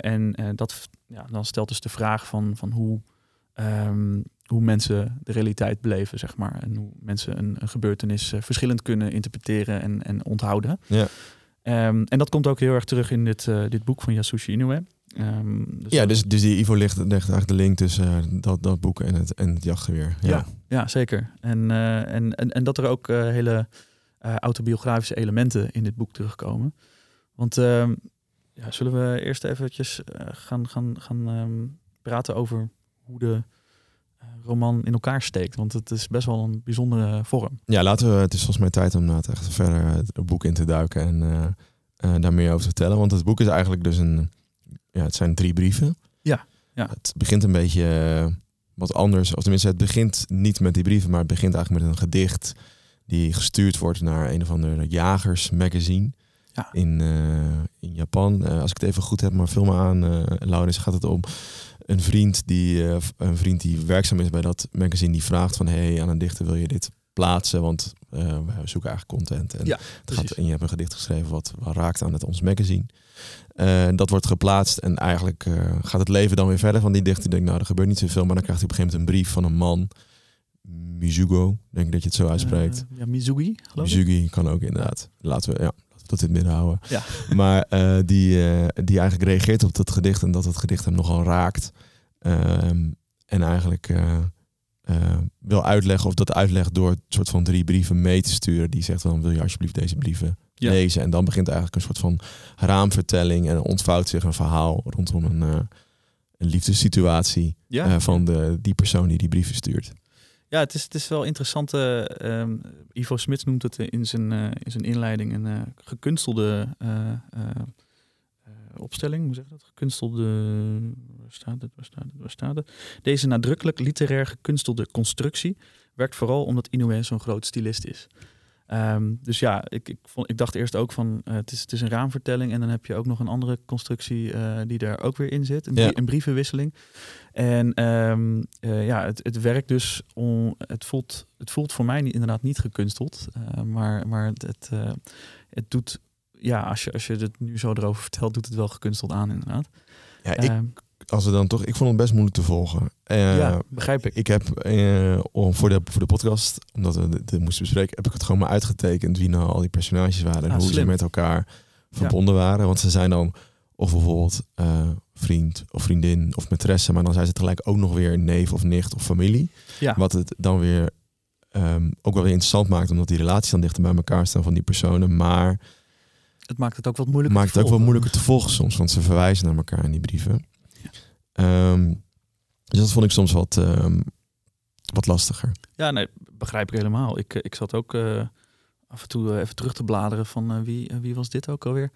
En dat, ja, dan stelt dus de vraag van, van hoe, ehm, hoe mensen de realiteit beleven, zeg maar. En hoe mensen een, een gebeurtenis verschillend kunnen interpreteren en, en onthouden. Ja. Ehm, en dat komt ook heel erg terug in dit, dit boek van Yasushi Inoue. Ehm, dus Ja, dus, dus die Ivo legt, legt eigenlijk de link tussen eh, dat, dat boek en het, en het jachtgeweer. Ja. Ja, ja zeker. En, eh, en, en, en dat er ook eh, hele autobiografische elementen in dit boek terugkomen. Want ehm, ja, zullen we eerst eventjes gaan, gaan, gaan ehm, praten over hoe de roman in elkaar steekt. Want het is best wel een bijzondere vorm. Ja, laten we. Het is volgens mij tijd om na echt verder het boek in te duiken en daar meer over te vertellen. Want het boek is eigenlijk dus een. Ja, het zijn drie brieven. Ja, ja. Het begint een beetje eh, wat anders. Of tenminste, het begint niet met die brieven, maar het begint eigenlijk met een gedicht die gestuurd wordt naar een of ander jagersmagazine. Ja. In, eh, in Japan. Eh, als ik het even goed heb, maar vul me aan, eh Laurens, gaat het om een vriend die, een vriend die werkzaam is bij dat magazine, die vraagt van hey, aan een dichter wil je dit plaatsen? Want eh, we zoeken eigenlijk content. En, Ja, het precies. gaat, en je hebt een gedicht geschreven wat, wat raakt aan het ons magazine. Eh, dat wordt geplaatst en eigenlijk eh, gaat het leven dan weer verder van die dichter. Die denkt, nou, er gebeurt niet zoveel. Maar dan krijgt hij op een gegeven moment een brief van een man. Mizugo, denk ik dat je het zo uitspreekt. Ja, Mizugi, geloof ik. Mizugi kan ook inderdaad. Laten we, ja, dat in het midden houden. Ja. Maar die, die eigenlijk reageert op dat gedicht en dat het gedicht hem nogal raakt. Ehm, en eigenlijk eh, wil uitleggen of dat uitlegt door het soort van drie brieven mee te sturen. Die zegt dan wil je alsjeblieft deze brieven Ja. lezen. En dan begint eigenlijk een soort van raamvertelling en ontvouwt zich een verhaal rondom een, eh, een liefdessituatie Ja, eh, van de, die persoon die die brieven stuurt. Ja, het is, het is wel interessant. eh, ehm, Ivo Smits noemt het in zijn, in zijn inleiding een gekunstelde opstelling. Hoe zeg je dat? Gekunstelde. Waar staat het? Waar staat het? Waar staat het? Deze nadrukkelijk literair gekunstelde constructie werkt vooral omdat Inoue zo'n groot stylist is. Ehm, dus ja, ik, ik, vond, ik dacht eerst ook van eh, het, is, het is een raamvertelling en dan heb je ook nog een andere constructie eh, die daar ook weer in zit, een, brie- Ja. een brievenwisseling. En ehm, eh, ja, het, het werkt dus, om, het, voelt, het voelt voor mij niet, inderdaad niet gekunsteld, maar, maar het, het, het doet, ja, als je, als je het nu zo erover vertelt, doet het wel gekunsteld aan inderdaad. Ja, ik, Ehm, als we dan toch, ik vond het best moeilijk te volgen. Eh, ja, begrijp ik. Ik heb eh, om, voor, de, voor de podcast, omdat we dit, dit moesten bespreken, heb ik het gewoon maar uitgetekend wie nou al die personages waren en Ah, hoe ze met elkaar verbonden waren. Want ze zijn dan of bijvoorbeeld eh, vriend of vriendin of maîtresse, maar dan zijn ze tegelijk ook nog weer neef of nicht of familie. Ja. Wat het dan weer ehm, ook wel weer interessant maakt, omdat die relaties dan dichter bij elkaar staan van die personen. Maar Het maakt het ook wat moeilijker maakt te het ook volgen. moeilijker te volgen soms, want ze verwijzen naar elkaar in die brieven. Ehm, dus dat vond ik soms wat, ehm, wat lastiger. Ja, nee, begrijp ik helemaal. Ik, eh, ik zat ook eh, af en toe eh, even terug te bladeren van wie, wie was dit ook alweer?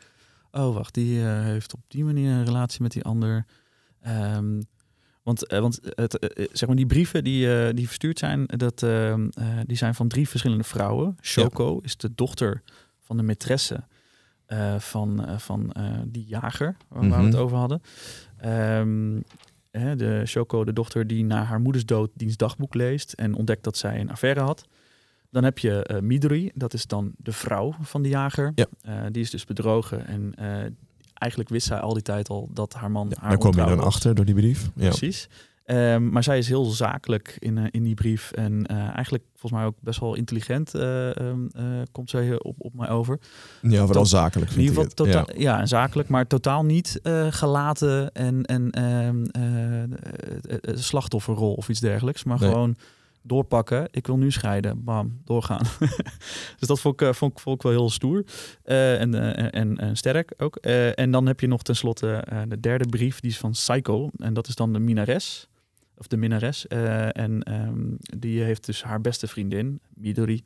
Oh, wacht, die eh, heeft op die manier een relatie met die ander. Ehm, want eh, want het, zeg maar die brieven die, eh, die verstuurd zijn, dat, ehm, eh, die zijn van drie verschillende vrouwen. Shoko is de dochter van de maîtresse eh, van, eh, van eh, die jager waar, we het Mhm. over hadden. Ehm, hè, de Shoko, de dochter die na haar moeders dood diens dagboek leest en ontdekt dat zij een affaire had. Dan heb je Midori, dat is dan de vrouw van de jager. Ja. Die is dus bedrogen en eigenlijk wist zij al die tijd al dat haar man Ja, haar daar kom je dan was. achter door die brief. Ja. Precies. Ehm, maar zij is heel zakelijk in, eh, in die brief. En eh, eigenlijk volgens mij ook best wel intelligent eh, ehm, eh, komt zij op, op mij over. ja, vooral zakelijk In ieder geval totaal, ja. en zakelijk, maar totaal niet gelaten en, en ehm, eh, eh, eh, slachtofferrol of iets dergelijks. Maar Nee. gewoon doorpakken. Ik wil nu scheiden. Bam, doorgaan. dus dat vond ik, vond, ik, vond ik wel heel stoer. En, en, en sterk ook. En dan heb je nog tenslotte de derde brief. Die is van Psycho. En dat is dan de minares. Of de minnares. Eh, en ehm, die heeft dus haar beste vriendin, Midori,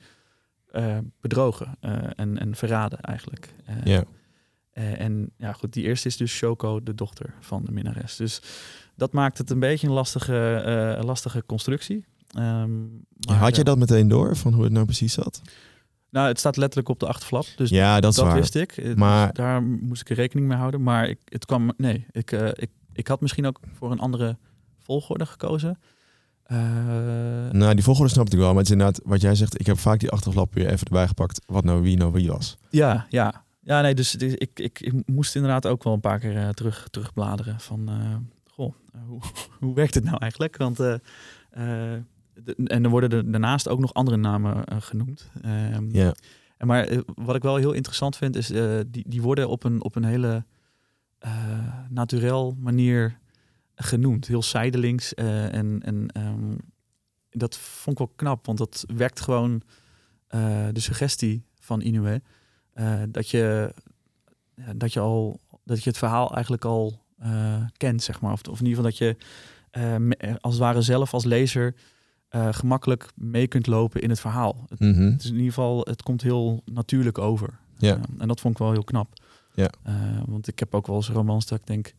eh, bedrogen. eh, en, en verraden eigenlijk. Ja. en ja, goed, die eerste is dus Shoko, de dochter van de minnares. Dus dat maakt het een beetje een lastige, lastige constructie. Ehm, maar, Had je dat meteen door van hoe het nou precies zat? Nou, het staat letterlijk op de achterflap. Dus ja, dat dat wist ik. Dus Maar- daar moest ik rekening mee houden. Maar ik, het kwam. Nee, ik, ik, ik had misschien ook voor een andere volgorde gekozen. Eh, Nou, die volgorde snap ik wel. Maar het is inderdaad, wat jij zegt, ik heb vaak die achterflap weer even erbij gepakt. Wat nou wie nou wie was. Ja, ja. Ja, nee, dus is- ik, ik, ik moest inderdaad ook wel een paar keer eh, terug, terugbladeren van, eh, goh, hoe, hoe werkt het nou eigenlijk? Want, de- en er worden er daarnaast ook nog andere namen genoemd. Ehm, Ja. en maar wat ik wel heel interessant vind, is die, die worden op een, op een hele naturel manier genoemd. Heel zijdelings. eh, en en ehm, dat vond ik wel knap, want dat werkt gewoon eh, de suggestie van Inoue. eh, dat, je, dat je al dat je het verhaal eigenlijk al kent, zeg maar. Of, of in ieder geval dat je als het ware zelf als lezer gemakkelijk mee kunt lopen in het verhaal. Het, Mhm. het is in ieder geval, het komt heel natuurlijk over. Ja. Eh, en dat vond ik wel heel knap. Ja. Want ik heb ook wel eens romans dat ik denk,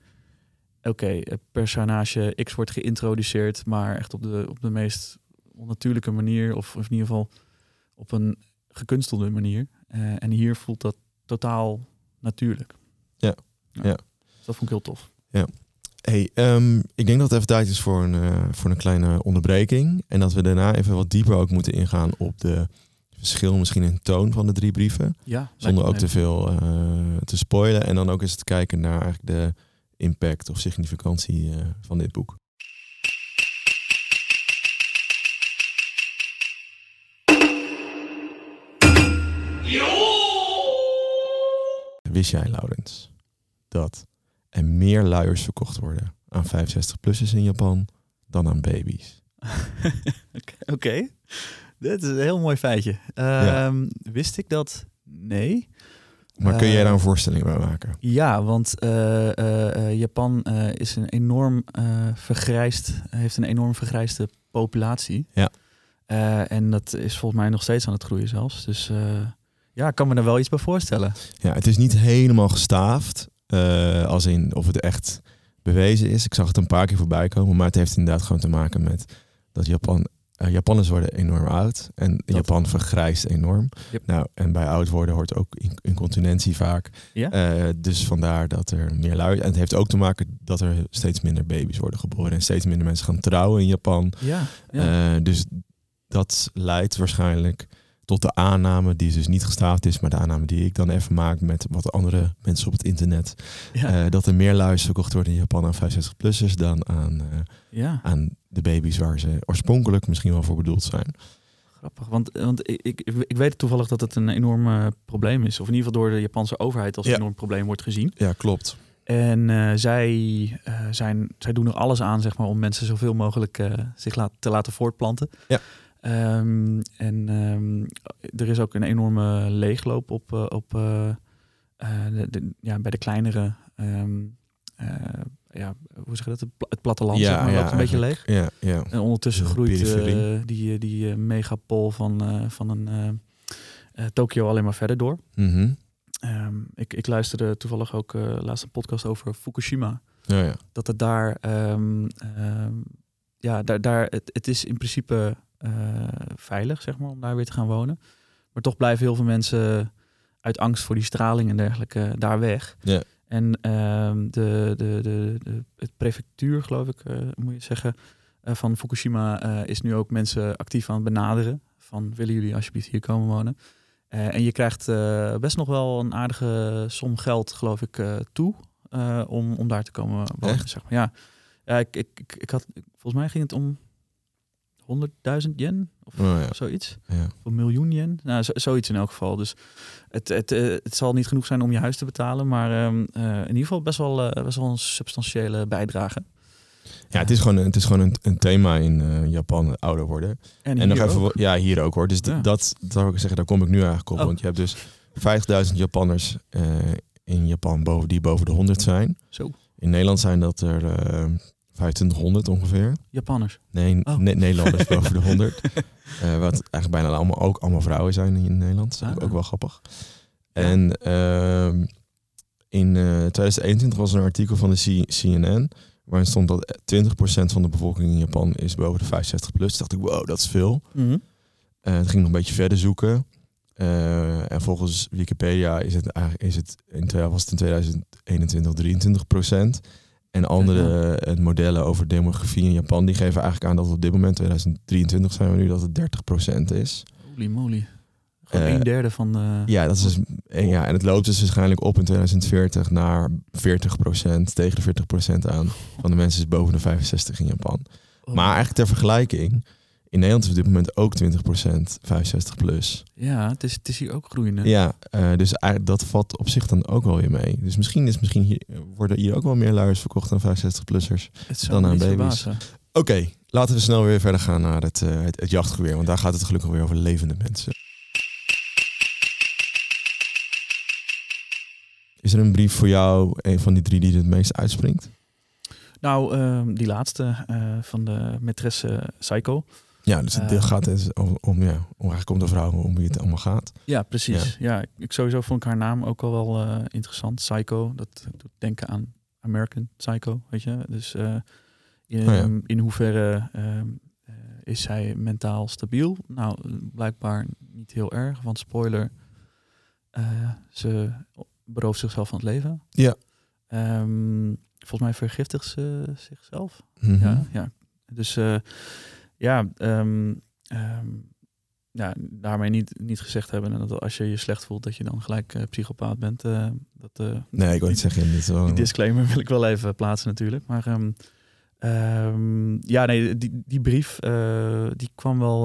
oké, het personage X wordt geïntroduceerd, maar echt op de, op de meest onnatuurlijke manier, of, of in ieder geval op een gekunstelde manier. Eh, en hier voelt dat totaal natuurlijk. Ja. Ja. Dus dat vond ik heel tof. Hey, ehm, ik denk dat het even tijd is voor een, eh, voor een kleine onderbreking. En dat we daarna even wat dieper ook moeten ingaan op de verschil misschien in toon van de drie brieven. Ja, Zonder ook te veel eh, te spoilen. En dan ook eens te kijken naar eigenlijk de impact of significantie eh, van dit boek. Wist jij, Laurens, dat er meer luiers verkocht worden aan 65-plussers in Japan dan aan baby's? Oké, dit is een heel mooi feitje. Ehm, Wist ik dat? Nee. Maar kun jij daar een voorstelling bij maken? Ja, want eh, eh, eh, Japan is een enorm vergrijsd, heeft een enorm vergrijsde populatie. Ja. en dat is volgens mij nog steeds aan het groeien zelfs. Dus ja, ik kan me er wel iets bij voorstellen. Ja, het is niet helemaal gestaafd. als in of het echt bewezen is. Ik zag het een paar keer voorbij komen, maar het heeft inderdaad gewoon te maken met dat Japan uh, Japanners worden enorm oud en Japan vergrijst enorm. Nou, en bij oud worden hoort ook incontinentie vaak. Ja? Uh, dus vandaar dat er meer lui. En het heeft ook te maken dat er steeds minder baby's worden geboren en steeds minder mensen gaan trouwen in Japan. Ja, ja. Uh, dus dat leidt waarschijnlijk tot de aanname, die dus niet gestaafd is, maar de aanname die ik dan even maak met wat andere mensen op het internet. Ja. dat er meer luis verkocht worden in Japan aan 65-plussers dan aan, ja. aan de baby's waar ze oorspronkelijk misschien wel voor bedoeld zijn. Grappig, want, want ik, ik, ik weet toevallig dat het een enorm uh, probleem is. Of in ieder geval door de Japanse overheid als een enorm probleem wordt gezien. Ja, klopt. En uh, zij, uh, zijn, zij doen er alles aan zeg maar, om mensen zoveel mogelijk zich laat, te laten voortplanten. Ja. Um, en um, er is ook een enorme leegloop op, op de, de, ja, bij de kleinere um, ja, hoe zeg je dat? Het platteland ja, zeg maar, ja, een beetje leeg. Ja, ja. En ondertussen groeit uh, die, die uh, megapol van, uh, van een Tokio alleen maar verder door. Mm -hmm. um, ik, ik luisterde toevallig ook laatst een podcast over Fukushima. Ja, ja. Dat het daar, um, um, ja, daar, daar het, het is in principe veilig, zeg maar, om daar weer te gaan wonen. Maar toch blijven heel veel mensen uit angst voor die straling en dergelijke daar weg. Ja. En ehm, de, de, de, de, het prefectuur, geloof ik, uh, moet je zeggen, uh, van Fukushima is nu ook mensen actief aan het benaderen. Van willen jullie alsjeblieft hier komen wonen? en je krijgt best nog wel een aardige som geld, geloof ik, toe om, om daar te komen wonen. Zeg maar. Ja, ja ik, ik, ik had, volgens mij ging het om 100.000 yen of oh, ja. zoiets. Ja. Of een miljoen yen. Nou, zoiets in elk geval. Dus het, het, eh, het zal niet genoeg zijn om je huis te betalen, maar um, uh, in ieder geval best wel, uh, best wel een substantiële bijdrage. Ja, het is gewoon, het is gewoon een, een thema in uh, Japan, ouder worden. En, en nog even, ook. ja, hier ook hoor. Dus ja. dat, dat zou ik zeggen, daar kom ik nu eigenlijk op. Oh. Want je hebt dus 50.000 Japanners in Japan boven, die boven de 100 zijn. Zo. In Nederland zijn dat er 2500 ongeveer. Japanners? Nee, oh. Nederlanders boven de 100. Uh, eh, wat eigenlijk bijna allemaal, ook allemaal vrouwen zijn in Nederland. Dat is ah. ook wel grappig. En uh, in uh, eh, 2021 was er een artikel van de CNN... waarin stond dat 20% van de bevolking in Japan is boven de 65 plus. Toen dacht ik, wow, dat is veel. Mm -hmm. het ging nog een beetje verder zoeken. en volgens Wikipedia is het, eigenlijk, is het in, was het in 2021 23 procent. En andere uh, modellen over demografie in Japan, die geven eigenlijk aan dat op dit moment, 2023 zijn we nu, dat het 30% is. Holy moly. Gewoon uh, een derde van de... Ja, dat is dus, en, ja, en het loopt dus waarschijnlijk op in 2040 naar 40%, tegen de 40% aan van de mensen is boven de 65 in Japan. Oh. Maar eigenlijk ter vergelijking, in Nederland is op dit moment ook 20% 65 plus. Ja, het is, het is hier ook groeiende. Ja, uh, dus dat valt op zich dan ook wel weer mee. Dus misschien, is, misschien hier, worden hier ook wel meer luiers verkocht aan 65-plussers dan aan baby's. Oké, okay, laten we snel weer verder gaan naar het, uh, het, het jachtgeweer. Want daar gaat het gelukkig weer over levende mensen. Is er een brief voor jou, een van die drie die het meest uitspringt? Nou, uh, die laatste uh, van de maîtresse Psycho. Ja, dus het uh, gaat dus om, om, ja, om eigenlijk om de vrouw om wie het allemaal gaat. Ja, precies. Ja, ik sowieso vond ik haar naam ook al wel uh, interessant. Psycho, dat doet denken aan American Psycho, weet je. Dus uh, in, oh, ja. in hoeverre ehm, is zij mentaal stabiel? Nou, blijkbaar niet heel erg, want spoiler, ze berooft zichzelf van het leven. Ja. Um, volgens mij vergiftigt ze zichzelf. Mm -hmm. Ja, ja. Dus ja, um, um, ja, daarmee niet, niet gezegd hebben dat als je je slecht voelt, dat je dan gelijk uh, psychopaat bent. Uh, dat, uh, nee, ik wil niet zeggen. Dit wel... Die disclaimer wil ik wel even plaatsen natuurlijk. Maar um, ja, nee, die, die brief die kwam wel,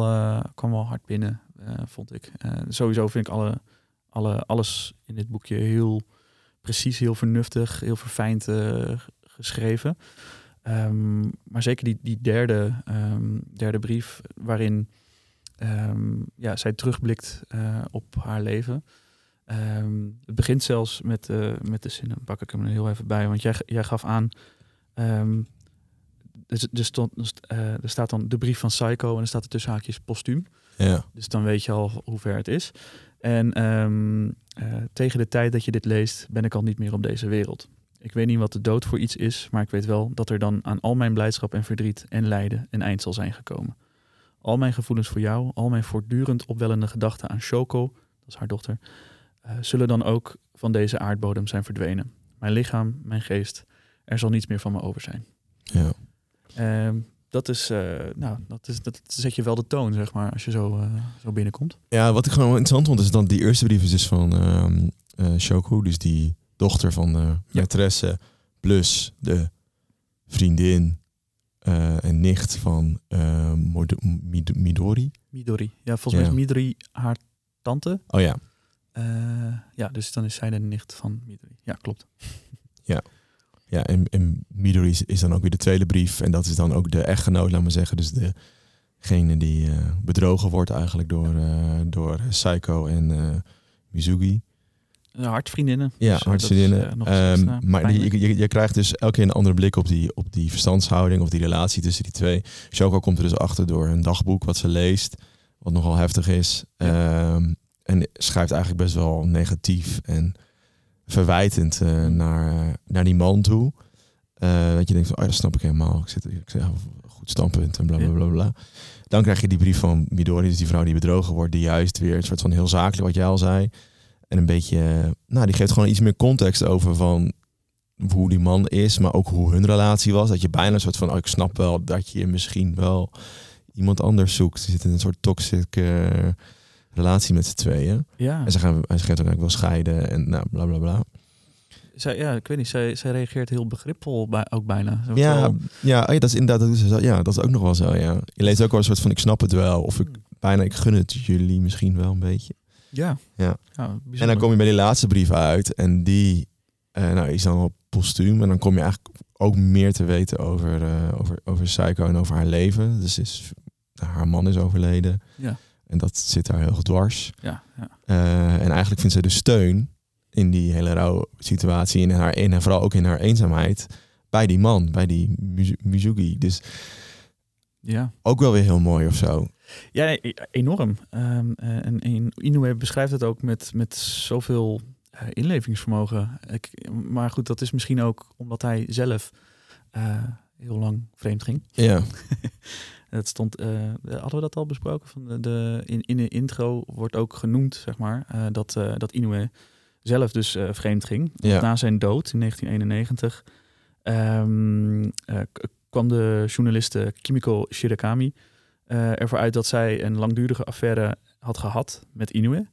kwam wel hard binnen, vond ik. sowieso vind ik alle, alle, alles in dit boekje heel precies, heel vernuftig, heel verfijnd geschreven. Um, maar zeker die, die derde, um, derde brief, waarin um, ja, zij terugblikt uh, op haar leven. het begint zelfs met, uh, met de zinnen, pak ik hem er heel even bij, want jij, jij gaf aan dus, dus stond, dus, er staat dan de brief van Psycho en er staat er tussen haakjes postuum. Ja. Dus dan weet je al hoe ver het is. En ehm, tegen de tijd dat je dit leest, ben ik al niet meer op deze wereld. Ik weet niet wat de dood voor iets is, maar ik weet wel dat er dan aan al mijn blijdschap en verdriet en lijden een eind zal zijn gekomen. Al mijn gevoelens voor jou, al mijn voortdurend opwellende gedachten aan Shoko, dat is haar dochter, uh, zullen dan ook van deze aardbodem zijn verdwenen. Mijn lichaam, mijn geest, er zal niets meer van me over zijn. Ja. Uh, dat is, uh, nou, dat is, dat zet je wel de toon, zeg maar, als je zo, uh, zo binnenkomt. Ja, wat ik gewoon interessant vond, is dan die eerste brief is dus van uh, Shoko, dus die dochter van de maîtresse, plus de vriendin en nicht van Midori. Midori, ja, volgens mij is Midori haar tante. Oh ja. ja, dus dan is zij de nicht van Midori. Ja, klopt. Ja. Ja, en, en Midori is, dan ook weer de tweede brief. En dat is dan ook de echtgenoot, laat maar zeggen. Dus degene die bedrogen wordt eigenlijk door, door Psycho en Mizugi. Hartvriendinnen. Ja, dus, hartvriendinnen. Um, maar je, je, je, krijgt dus elke keer een andere blik op die, op die verstandshouding of die relatie tussen die twee. Shoko komt er dus achter door een dagboek wat ze leest, wat nogal heftig is. Ja. Um, en schrijft eigenlijk best wel negatief en verwijtend uh, naar, naar die man toe. Uh, dat je denkt, van, oh, dat snap ik helemaal. Ik zit, ik zeg, goed standpunt en bla bla bla bla. Dan krijg je die brief van Midori, dus die vrouw die bedrogen wordt, die juist weer een soort van heel zakelijk, wat jij al zei. En een beetje, nou, die geeft gewoon iets meer context over van hoe die man is, maar ook hoe hun relatie was. Dat je bijna een soort van, oh, ik snap wel dat je misschien wel iemand anders zoekt. Ze zit in een soort toxic uh, relatie met z'n tweeën. Ja. En ze gaan, hij gaat ook wel scheiden en nou, bla bla bla. Zij, ja, ik weet niet, zij, zij reageert heel begripvol bij, ook bijna. Zo Ja, wel- ja, oh ja, dat is inderdaad, dat is, ja, dat is ook nog wel zo, ja. Je leest ook wel een soort van, ik snap het wel, of ik bijna, ik gun het jullie misschien wel een beetje. Ja. Ja. ja En dan kom je bij die laatste brief uit en die eh, nou, is dan wel postuum. En dan kom je eigenlijk ook meer te weten over, eh, over, over Psycho en over haar leven. Dus is, haar man is overleden Ja, en dat zit daar heel goed dwars. ja, ja. Eh, en eigenlijk vindt ze dus steun in die hele rouw situatie en, in haar, en vooral ook in haar eenzaamheid bij die man, bij die Mizugi. Dus ja. ook wel weer heel mooi of zo. Ja, nee, enorm. Ehm, eh, en, en Inoue beschrijft het ook met, met zoveel eh, inlevingsvermogen. Ik, maar goed, dat is misschien ook omdat hij zelf eh, heel lang vreemd ging. Ja, Het stond, hadden we dat al besproken? Van de, de, in, in de intro wordt ook genoemd, zeg maar, dat, dat Inoue zelf dus vreemd ging. Ja. Na zijn dood in 1991 ehm, eh, k- kwam de journaliste Kimiko Shirakami eh, ervoor uit dat zij een langdurige affaire had gehad met Inoue.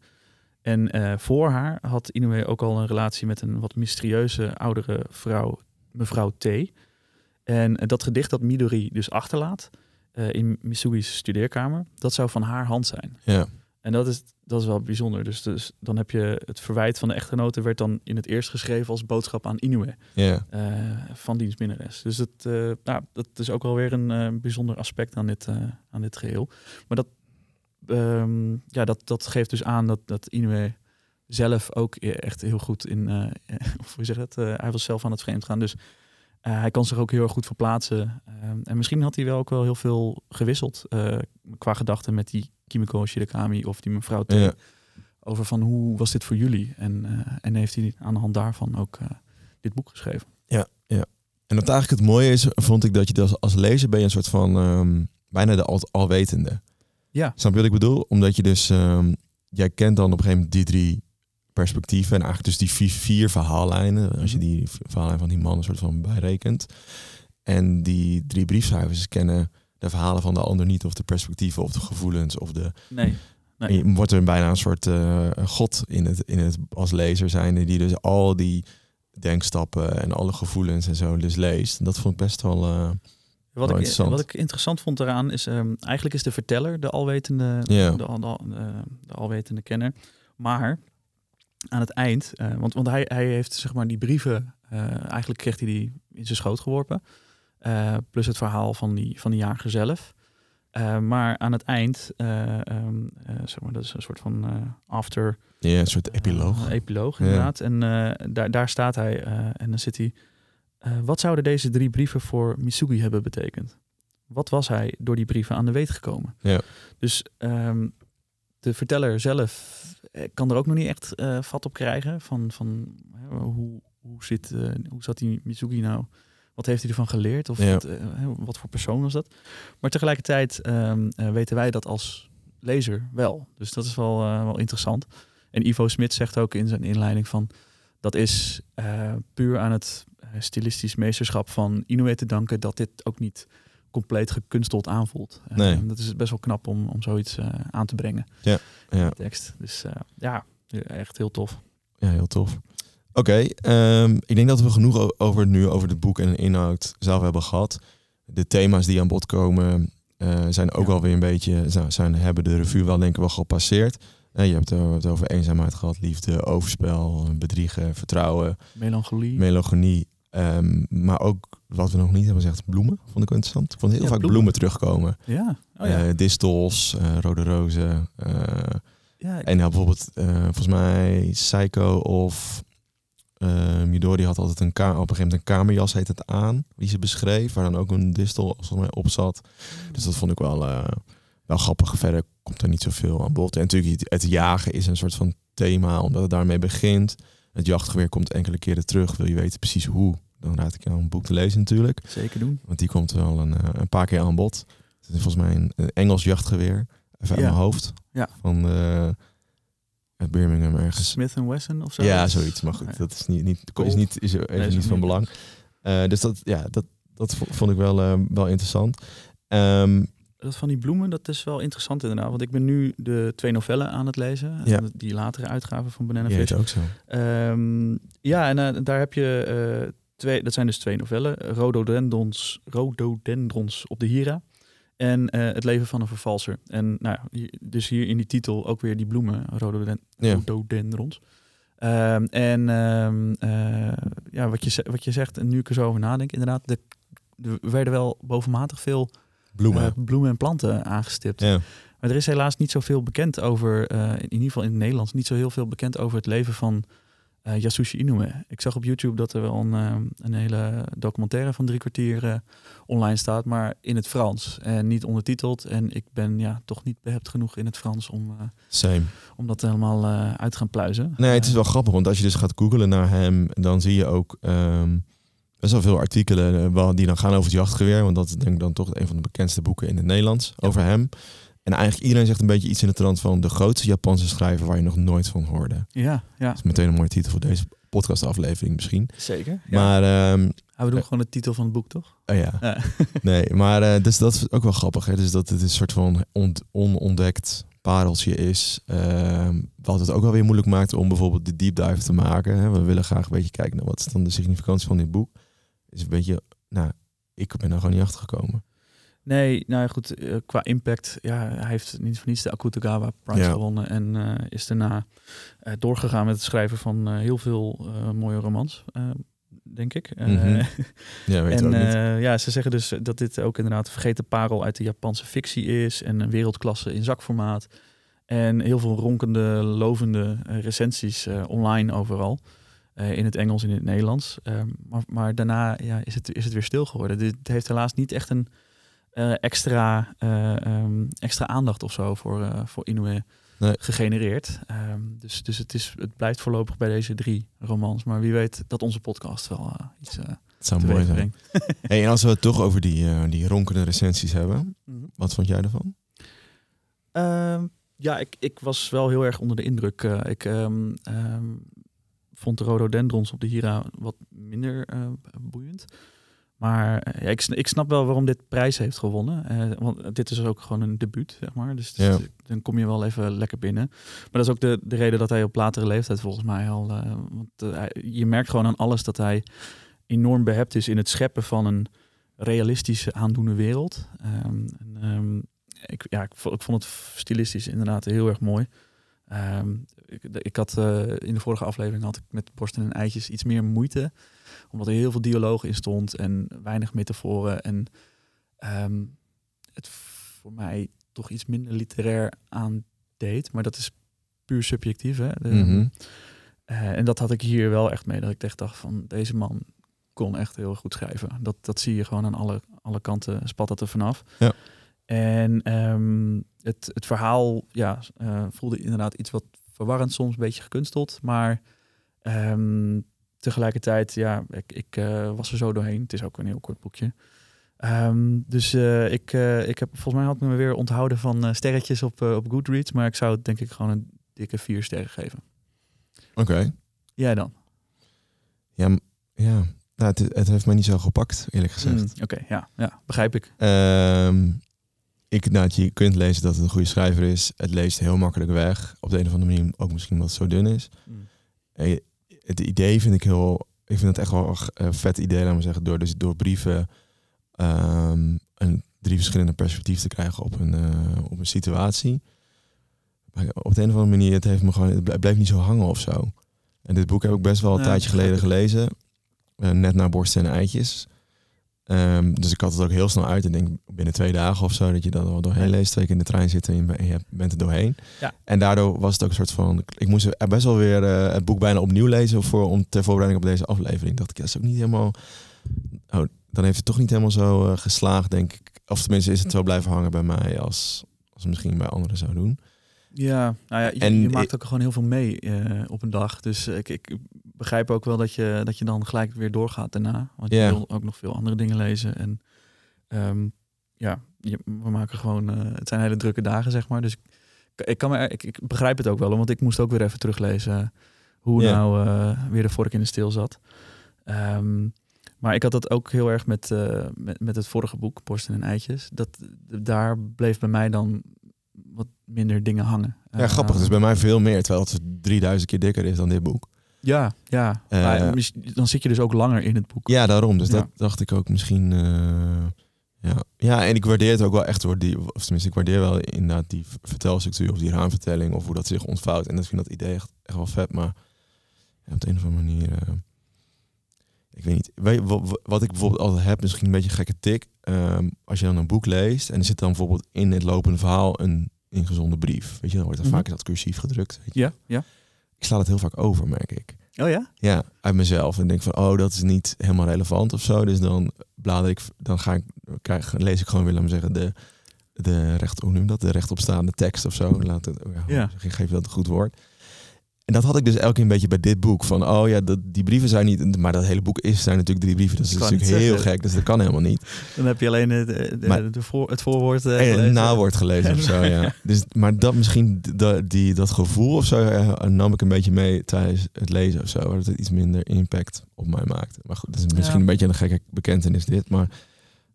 En eh, voor haar had Inoue ook al een relatie met een wat mysterieuze oudere vrouw, mevrouw T. En eh, dat gedicht dat Midori dus achterlaat in Misugi's studeerkamer, dat zou van haar hand zijn. ja, En dat is, dat is wel bijzonder. Dus, dus dan heb je het verwijt van de echtgenote werd dan in het eerst geschreven als boodschap aan Inoue ja. eh, van diens minnares. Dus dat, eh, nou, dat is ook wel weer een eh, bijzonder aspect aan dit, eh, aan dit geheel. Maar dat, ehm, ja, dat, dat geeft dus aan dat, dat Inoue zelf ook echt heel goed in, of hoe zeg je dat, hij was zelf aan het vreemd gaan. Dus hij kan zich ook heel erg goed verplaatsen. Ehm, en misschien had hij wel ook wel heel veel gewisseld qua gedachten met die Kimiko Shirakami of die mevrouw T. Ja. Over van hoe was dit voor jullie? En, eh, en heeft hij aan de hand daarvan ook eh, dit boek geschreven. En wat eigenlijk het mooie is, vond ik dat je als, als lezer ben je een soort van ehm, bijna de al, alwetende. Ja. Snap je wat ik bedoel? Omdat je dus, ehm, jij kent dan op een gegeven moment die drie perspectieven en eigenlijk dus die vier, vier verhaallijnen. Als je die verhaallijn van die man een soort van bijrekent. En die drie briefschrijvers kennen de verhalen van de ander niet, of de perspectieven, of de gevoelens, of de. Nee. nee. Je wordt er bijna een soort eh, god in het, in het als lezer zijn, die dus al die denkstappen en alle gevoelens en zo dus leest. En dat vond ik best wel. eh, Wat, ik, interessant. wat ik interessant vond eraan is, ehm, eigenlijk is de verteller de alwetende, de, de, de, de alwetende kenner. Maar aan het eind, eh, want, want hij, hij heeft zeg maar die brieven, eh, eigenlijk kreeg hij die in zijn schoot geworpen. Eh, plus het verhaal van die, van die jager zelf. Eh, maar aan het eind, eh, ehm, eh, zeg maar, dat is een soort van after ja, een soort epiloog. Epiloog, inderdaad. En daar, daar staat hij en dan zit hij wat zouden deze drie brieven voor Misugi hebben betekend? Wat was hij door die brieven aan de weet gekomen? Ja. Dus ehm, de verteller zelf kan er ook nog niet echt vat op krijgen van, van hoe, hoe, zit, hoe zat die Misugi nou wat heeft hij ervan geleerd? Of wat, uh, wat, voor persoon was dat? Maar tegelijkertijd um, weten wij dat als lezer wel. Dus dat is wel, uh, wel interessant. En Ivo Smit zegt ook in zijn inleiding van... dat is puur aan het stilistisch meesterschap van Inoue te danken... dat dit ook niet compleet gekunsteld aanvoelt. Nee. dat is best wel knap om, om zoiets aan te brengen. Ja, ja. tekst. Dus ja, echt heel tof. Ja, heel tof. Oké, ehm, ik denk dat we genoeg over nu over het boek en de inhoud zelf hebben gehad. De thema's die aan bod komen uh, zijn ook ja. wel weer een beetje, zijn, hebben de revue wel denk ik wel gepasseerd. Uh, je hebt het over eenzaamheid gehad, liefde, overspel, bedriegen, vertrouwen. Melancholie. Melancholie. Um, maar ook wat we nog niet hebben gezegd, bloemen. Vond ik interessant. Ik vond heel ja, vaak bloemen. bloemen. terugkomen. Ja. Oh, ja. Uh, distels, rode rozen. ja. En nou, bijvoorbeeld, volgens mij Psycho of uh, Midori had altijd een, ka op een gegeven moment een kamerjas heet het aan, die ze beschreef, waar dan ook een distel volgens mij op zat. Dus dat vond ik wel, uh, wel grappig. Verder komt er niet zoveel aan bod. En natuurlijk, het jagen is een soort van thema, omdat het daarmee begint. Het jachtgeweer komt enkele keren terug. Wil je weten precies hoe? Dan raad ik je aan een boek te lezen natuurlijk. Zeker doen. Want die komt wel een, uh, een paar keer aan bod. Het is volgens mij een, een Engels jachtgeweer. Even ja. uit mijn hoofd. Ja. Van uit Birmingham ergens. Smith Wesson of zo? Ja, zoiets. Maar goed, dat is niet, niet, is niet, is even nee, niet van belang. Uh, dus dat, ja, dat, dat vond ik wel, uh, wel interessant. Um, dat van die bloemen, dat is wel interessant inderdaad. Want ik ben nu de twee novellen aan het lezen. Ja. Die latere uitgaven van Banana Fish. Ja, ook zo. Um, ja, en uh, daar heb je twee, dat zijn dus twee novellen. Rhododendrons, Rhododendrons op de Hira. En uh, het leven van een vervalser. En nou, dus hier in die titel ook weer die bloemen, rhododen ja. rhododendrons. Um, en um, uh, ja, wat je, wat je zegt, en nu ik er zo over nadenk, inderdaad, de, er werden wel bovenmatig veel bloemen, uh, bloemen en planten aangestipt. Ja. Maar er is helaas niet zoveel bekend over, in ieder geval in het Nederlands, niet zo heel veel bekend over het leven van uh, Yasushi Inoue. Ik zag op YouTube dat er wel een, uh, een hele documentaire van drie kwartier uh, online staat, maar in het Frans en niet ondertiteld. En ik ben ja toch niet behept genoeg in het Frans om, Same. om dat helemaal uit te gaan pluizen. Nee, het is wel grappig, want als je dus gaat googlen naar hem, dan zie je ook um, best wel veel artikelen die dan gaan over het jachtgeweer. Want dat is denk ik dan toch een van de bekendste boeken in het Nederlands ja. over hem. En eigenlijk iedereen zegt een beetje iets in de trant van de grootste Japanse schrijver waar je nog nooit van hoorde. Ja, ja. Dat is meteen een mooie titel voor deze podcastaflevering misschien. Zeker. Ja. Maar um, we doen uh, gewoon de titel van het boek, toch? Oh ja. ja. nee, maar uh, dus dat is ook wel grappig. Hè? Dus dat het een soort van on onontdekt pareltje is. Uh, wat het ook wel weer moeilijk maakt om bijvoorbeeld de deep dive te maken. Hè? We willen graag een beetje kijken naar wat is dan de significantie van dit boek. Is een beetje, nou, ik ben er gewoon niet achter gekomen. Nee, nou ja, goed, uh, qua impact, ja, hij heeft niet voor niets de Akutagawa Prize Ja. gewonnen en uh, is daarna uh, doorgegaan met het schrijven van heel veel mooie romans, denk ik. Mhm. Ja, weet en niet. ja, ze zeggen dus dat dit ook inderdaad een vergeten parel uit de Japanse fictie is en een wereldklasse in zakformaat. En heel veel ronkende, lovende recensies online overal. Uh, in het Engels en in het Nederlands. Uh, maar, maar daarna ja, is, het, is het weer stil geworden. Dit heeft helaas niet echt een uh, extra, um, extra aandacht of zo voor, voor Inoue nee. gegenereerd. Um, dus dus het, is, het blijft voorlopig bij deze drie romans. Maar wie weet dat onze podcast wel iets Het zou mooi zijn. hey, en als we het toch over die, die ronkende recensies hebben. Mhm. Mm -hmm. Wat vond jij ervan? Ehm, ja, ik, ik was wel heel erg onder de indruk. Uh, ik vond de rhododendrons op de Hira wat minder uh, boeiend. Maar ja, ik, ik, snap wel waarom dit prijs heeft gewonnen. Uh, want dit is ook gewoon een debuut, zeg maar. Dus, dus dan kom je wel even lekker binnen. Maar dat is ook de, de reden dat hij op latere leeftijd volgens mij al... Uh, want je merkt gewoon aan alles dat hij enorm behept is in het scheppen van een realistische aandoende wereld. Um, en, um, ik, ja, ik, ik, vond het stilistisch inderdaad heel erg mooi. Um, ik, ik, had in de vorige aflevering had ik met borsten en eitjes iets meer moeite. Omdat er heel veel dialoog in stond en weinig metaforen. En um, het voor mij toch iets minder literair aandeed. Maar dat is puur subjectief. Hè? De, mm -hmm. uh, en dat had ik hier wel echt mee. Dat ik echt dacht van deze man kon echt heel goed schrijven. Dat, dat zie je gewoon aan alle, alle kanten, spat dat er vanaf. Ja. En ehm, het, het verhaal ja, uh, voelde inderdaad iets wat verwarrend, soms een beetje gekunsteld. Maar um, tegelijkertijd, ja, ik, ik uh, was er zo doorheen. Het is ook een heel kort boekje. Um, dus uh, ik, ik heb volgens mij had me weer onthouden van sterretjes op, op Goodreads. Maar ik zou het denk ik gewoon een dikke vier sterren geven. Oké. Okay. Jij dan? Ja, ja. Nou, het, het, heeft mij niet zo gepakt, eerlijk gezegd. Mm, Oké, ja, ja, begrijp ik. Um, ik, nou, je kunt lezen dat het een goede schrijver is. Het leest heel makkelijk weg. Op de een of andere manier ook misschien het zo dun is. Mm. Het idee vind ik heel... Ik vind het echt wel een vet idee, laten we zeggen. Door, dus door brieven um, een, drie verschillende perspectieven te krijgen op een, uh, op een situatie. Maar op de een of andere manier, het heeft me gewoon... Het blijft niet zo hangen of zo. En dit boek heb ik best wel een ja, tijdje geleden gelezen. Uh, net naar borsten en eitjes. Um, dus ik had het ook heel snel uit. Ik denk binnen twee dagen of zo dat je dat al doorheen leest. Twee keer in de trein zitten en je bent er doorheen. Ja. En daardoor was het ook een soort van... Ik moest er best wel weer uh, het boek bijna opnieuw lezen voor, om ter voorbereiding op deze aflevering. dacht ik, dat is ook niet helemaal... Oh, dan heeft het toch niet helemaal zo uh, geslaagd, denk ik. Of tenminste is het zo blijven hangen bij mij als, als misschien bij anderen zou doen. Ja, nou ja, je, en je maakt ook gewoon heel veel mee uh, op een dag. Dus ik, ik begrijp ook wel dat je, dat je dan gelijk weer doorgaat daarna. Want je wil ook nog veel andere dingen lezen. En um, ja, je, we maken gewoon, uh, het zijn hele drukke dagen, zeg maar. Dus ik, ik, kan me, ik, ik begrijp het ook wel, want ik moest ook weer even teruglezen hoe yeah. nou uh, weer de vork in de steel zat. Um, maar ik had dat ook heel erg met, uh, met, met het vorige boek, Borsten en Eitjes. Dat, daar bleef bij mij dan wat minder dingen hangen. Ja, grappig. Het is bij mij veel meer, terwijl het 3000 keer dikker is dan dit boek. Ja, ja. Uh, maar dan zit je dus ook langer in het boek. Ja, daarom. Dus ja. dat dacht ik ook misschien. Uh, ja. ja, en ik waardeer het ook wel echt door die, of tenminste, ik waardeer wel inderdaad die vertelstructuur of die raamvertelling of hoe dat zich ontvouwt. En dat vind dat idee echt, echt wel vet. Maar ja, op de een of andere manier. Uh, ik weet niet. Weet, wat, wat ik bijvoorbeeld altijd heb, misschien een beetje een gekke tik. Um, als je dan een boek leest en er zit dan bijvoorbeeld in het lopende verhaal een ingezonde brief. Weet je, dan wordt er mm -hmm. vaak dat cursief gedrukt. Weet je. Ja, ja ik sla het heel vaak over, merk ik. Oh ja? Ja, uit mezelf. En denk van, oh, dat is niet helemaal relevant of zo. Dus dan blader ik, dan ga ik, krijg, lees ik gewoon me zeggen, de, de recht, hoe noem dat? De rechtopstaande tekst of zo. Laat het, ja, ja. Geef dat een goed woord. En dat had ik dus elke keer een beetje bij dit boek. Van, oh ja, dat, die brieven zijn niet... Maar dat hele boek is, zijn natuurlijk drie brieven. Dat is natuurlijk heel zeggen. gek. Dus dat kan helemaal niet. Dan heb je alleen het, de, maar, de voor, het voorwoord uh, gelezen. het nawoord gelezen of zo, ja. Dus, maar dat misschien, dat, die, dat gevoel of zo... Uh, nam ik een beetje mee tijdens het lezen of zo. Dat het iets minder impact op mij maakt. Maar goed, dat is misschien ja. een beetje een gekke bekentenis dit. Maar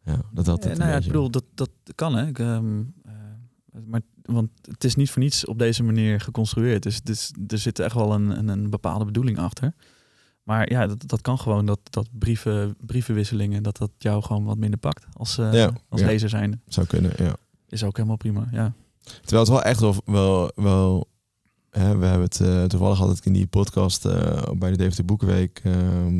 ja, dat had het nou ja, ik bedoel, dat, dat kan hè. Ik, um, maar, want het is niet voor niets op deze manier geconstrueerd. Dus, dus er zit echt wel een, een, een, bepaalde bedoeling achter. Maar ja, dat, dat kan gewoon dat, dat brieven, brievenwisselingen, dat dat jou gewoon wat minder pakt als, uh, ja, als ja. lezer zijn. Zou kunnen, ja. Is ook helemaal prima, ja. Terwijl het wel echt wel, wel, wel hè, we hebben het uh, toevallig altijd in die podcast uh, bij de DVD Boekenweek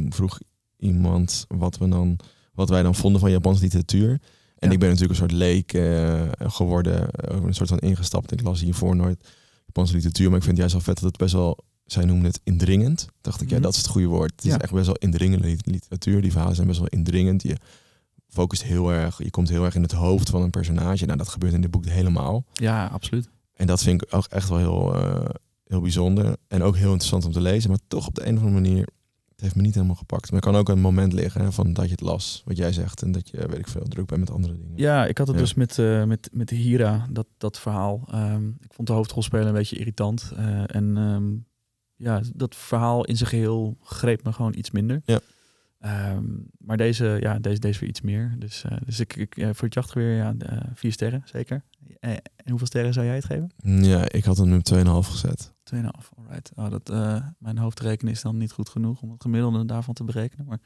vroeg iemand wat we dan, wat wij dan vonden van Japanse literatuur. En ja. ik ben natuurlijk een soort leek uh, geworden, uh, een soort van ingestapt. Ik las hiervoor nooit Japanse literatuur, maar ik vind het juist wel vet dat het best wel, zij noemen het indringend. Dacht ik, mm -hmm. ja, dat is het goede woord. Het ja. is echt best wel indringende literatuur. Die verhalen zijn best wel indringend. Je focust heel erg, je komt heel erg in het hoofd van een personage. Nou, dat gebeurt in dit boek helemaal. Ja, absoluut. En dat vind ik ook echt wel heel, uh, heel bijzonder. En ook heel interessant om te lezen, maar toch op de een of andere manier heeft me niet helemaal gepakt. Maar er kan ook een moment liggen hè, van dat je het las, wat jij zegt. En dat je, weet ik veel, druk bent met andere dingen. Ja, ik had het ja. dus met, uh, met, met de Hira, dat, dat verhaal. Um, ik vond de hoofdrolspeler een beetje irritant. Uh, en um, ja, dat verhaal in zijn geheel greep me gewoon iets minder. Ja. Um, maar deze, ja, deze, deze weer iets meer. Dus, uh, dus ik, ik voor het jachtgeweer, ja, vier sterren, zeker. En hoeveel sterren zou jij het geven? Ja, ik had hem op 2,5 gezet. 2,5, alright. Oh, dat, uh, mijn hoofdrekening is dan niet goed genoeg om het gemiddelde daarvan te berekenen. Maar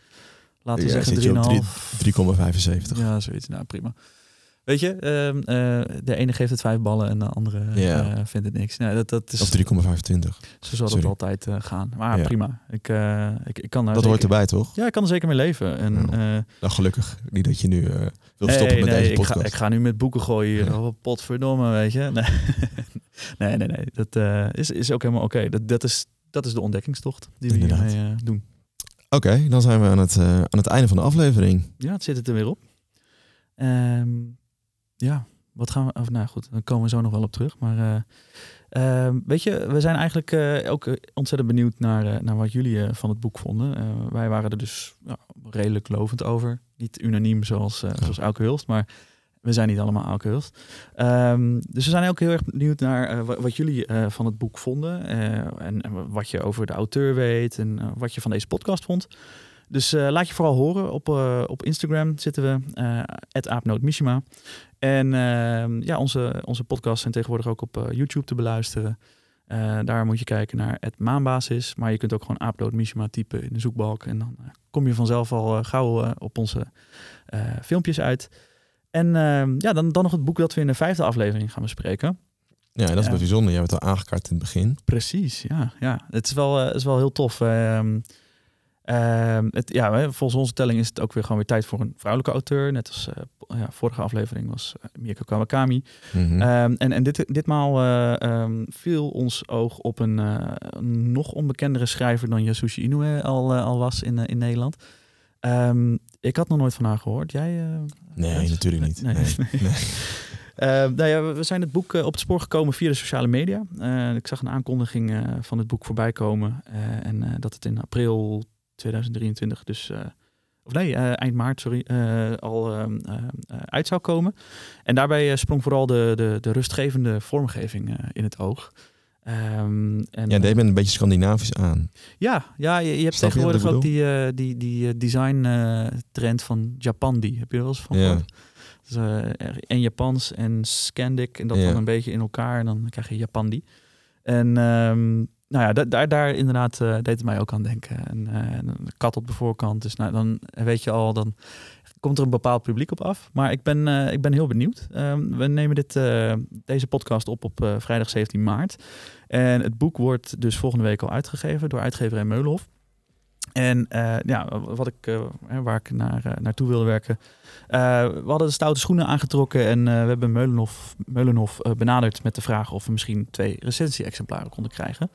laten we ja, zeggen 3,5. 3,75. Ja, zoiets. Nou, prima. Weet je, uh, uh, de ene geeft het vijf ballen en de andere ja. vindt het niks. Nou, dat, dat is, of 3,25. Zo zal het altijd gaan. Maar ja. prima. Ik, ik, ik kan dat zeker, hoort erbij, toch? Ja, ik kan er zeker mee leven. En, ja. nou, gelukkig. Niet dat je nu wil stoppen nee, met nee, deze podcast. Ik ga, ik ga nu met boeken gooien. Ja. Oh, potverdomme, weet je. Nee, nee, nee. nee. Dat is, is ook helemaal oké. Okay. Dat, dat, is, dat is de ontdekkingstocht die we hiermee uh, doen. Oké, dan zijn we aan het, aan het einde van de aflevering. Ja, het zit het er weer op. Ehm, ja, wat gaan we... Of, nou goed, dan komen we zo nog wel op terug. Maar Ehm, weet je, we zijn eigenlijk uh, ook ontzettend benieuwd naar, uh, naar wat jullie van het boek vonden. wij waren er dus ja, redelijk lovend over. Niet unaniem zoals, ja. zoals Auke Hulst, maar we zijn niet allemaal Auke Hulst. Um, dus we zijn ook heel erg benieuwd naar wat jullie van het boek vonden. En, en, wat je over de auteur weet en wat je van deze podcast vond. Dus laat je vooral horen. Op, op Instagram zitten we, uh, aapnootmishima. En uh, ja, onze, onze podcasts zijn tegenwoordig ook op uh, YouTube te beluisteren. Uh, daar moet je kijken naar het maanbasis. Maar je kunt ook gewoon Aapload Mishima typen in de zoekbalk. En dan uh, kom je vanzelf al gauw op onze filmpjes uit. En ehm, ja, dan, dan nog het boek dat we in de vijfde aflevering gaan bespreken. Ja, dat is wel bijzonder. Je hebt het al aangekaart in het begin. Precies, ja. ja. Het is wel, is wel heel tof. Ehm, Ehm, het, ja, volgens onze telling is het ook weer gewoon weer tijd voor een vrouwelijke auteur. Net als uh, ja, vorige aflevering was uh, Mirko Kawakami. Mm en, en dit, ditmaal uh, viel ons oog op een nog onbekendere schrijver dan Yasushi Inoue al, al was in, in Nederland. Ik had nog nooit van haar gehoord. Jij? nee, natuurlijk niet. Nee. nee. nee. nou ja, we zijn het boek op het spoor gekomen via de sociale media. ik zag een aankondiging van het boek voorbij komen. en dat het in april 2023, dus uh, of nee, uh, eind maart, sorry, uh, al ehm, uit zou komen. En daarbij sprong vooral de, de, de rustgevende vormgeving in het oog. Um, en, ja, deed men een beetje Scandinavisch aan. Ja, ja je, je hebt Snap tegenwoordig je ook die, die, die design trend van Japandi. Heb je er wel eens van ja. Dus, en Japans en Scandic en dat ja. dan een beetje in elkaar en dan krijg je Japandi. En um, nou ja, daar, daar inderdaad uh, deed het mij ook aan denken. En, uh, een kat op de voorkant. Dus nou, dan weet je al, dan komt er een bepaald publiek op af. Maar ik ben, uh, ik ben heel benieuwd. Um, we nemen dit, deze podcast op op vrijdag 17 maart. En het boek wordt dus volgende week al uitgegeven door uitgeverij Meulenhof. En ja, wat ik, uh, waar ik naar, naartoe wilde werken. we hadden de stoute schoenen aangetrokken en we hebben Meulenhof, Meulenhof benaderd met de vraag of we misschien twee recensie-exemplaren konden krijgen.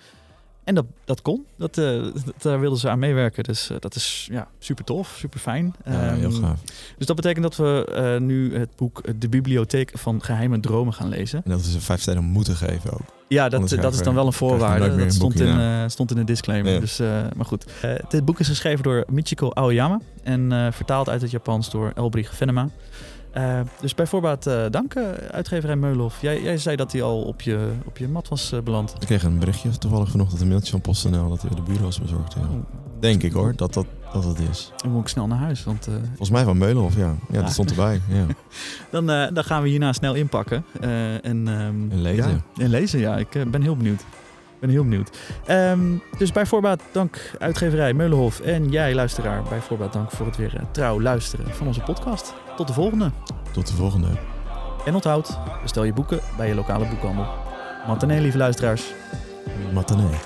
En dat, dat kon. Dat, uh, daar wilden ze aan meewerken. Dus uh, dat is ja, super tof, super fijn. Ja, heel ehm, gaaf. Dus dat betekent dat we uh, nu het boek De Bibliotheek van Geheime Dromen gaan lezen. En dat we ze vijf sterren moeten geven ook. Ja, dat, dat is dan wel een voorwaarde. Dat stond in, stond in de disclaimer. Ja. Dus, maar goed. dit boek is geschreven door Michiko Aoyama en vertaald uit het Japans door Elbrich Venema. Uh, dus bij voorbaat uh, dank, uh, uitgeverij Meulhof. Jij, jij, zei dat hij al op je, op je mat was beland. Ik kreeg een berichtje toevallig vanochtend, een mailtje van PostNL, dat hij de buren was bezorgd. Ja. Denk ik hoor, dat dat, dat het is. Dan moet ik snel naar huis. Want, Volgens mij van Meulhof, ja. Ja, dat stond erbij. Ja. dan, dan gaan we hierna snel inpakken. en, um, en lezen. Ja, en lezen, ja. Ik ben heel benieuwd ben heel benieuwd. Ehm, dus bij voorbaat dank uitgeverij Meulenhof en jij luisteraar bij voorbaat dank voor het weer eh, trouw luisteren van onze podcast. Tot de volgende. Tot de volgende. En onthoud, bestel je boeken bij je lokale boekhandel. Matinee, lieve luisteraars. Matinee.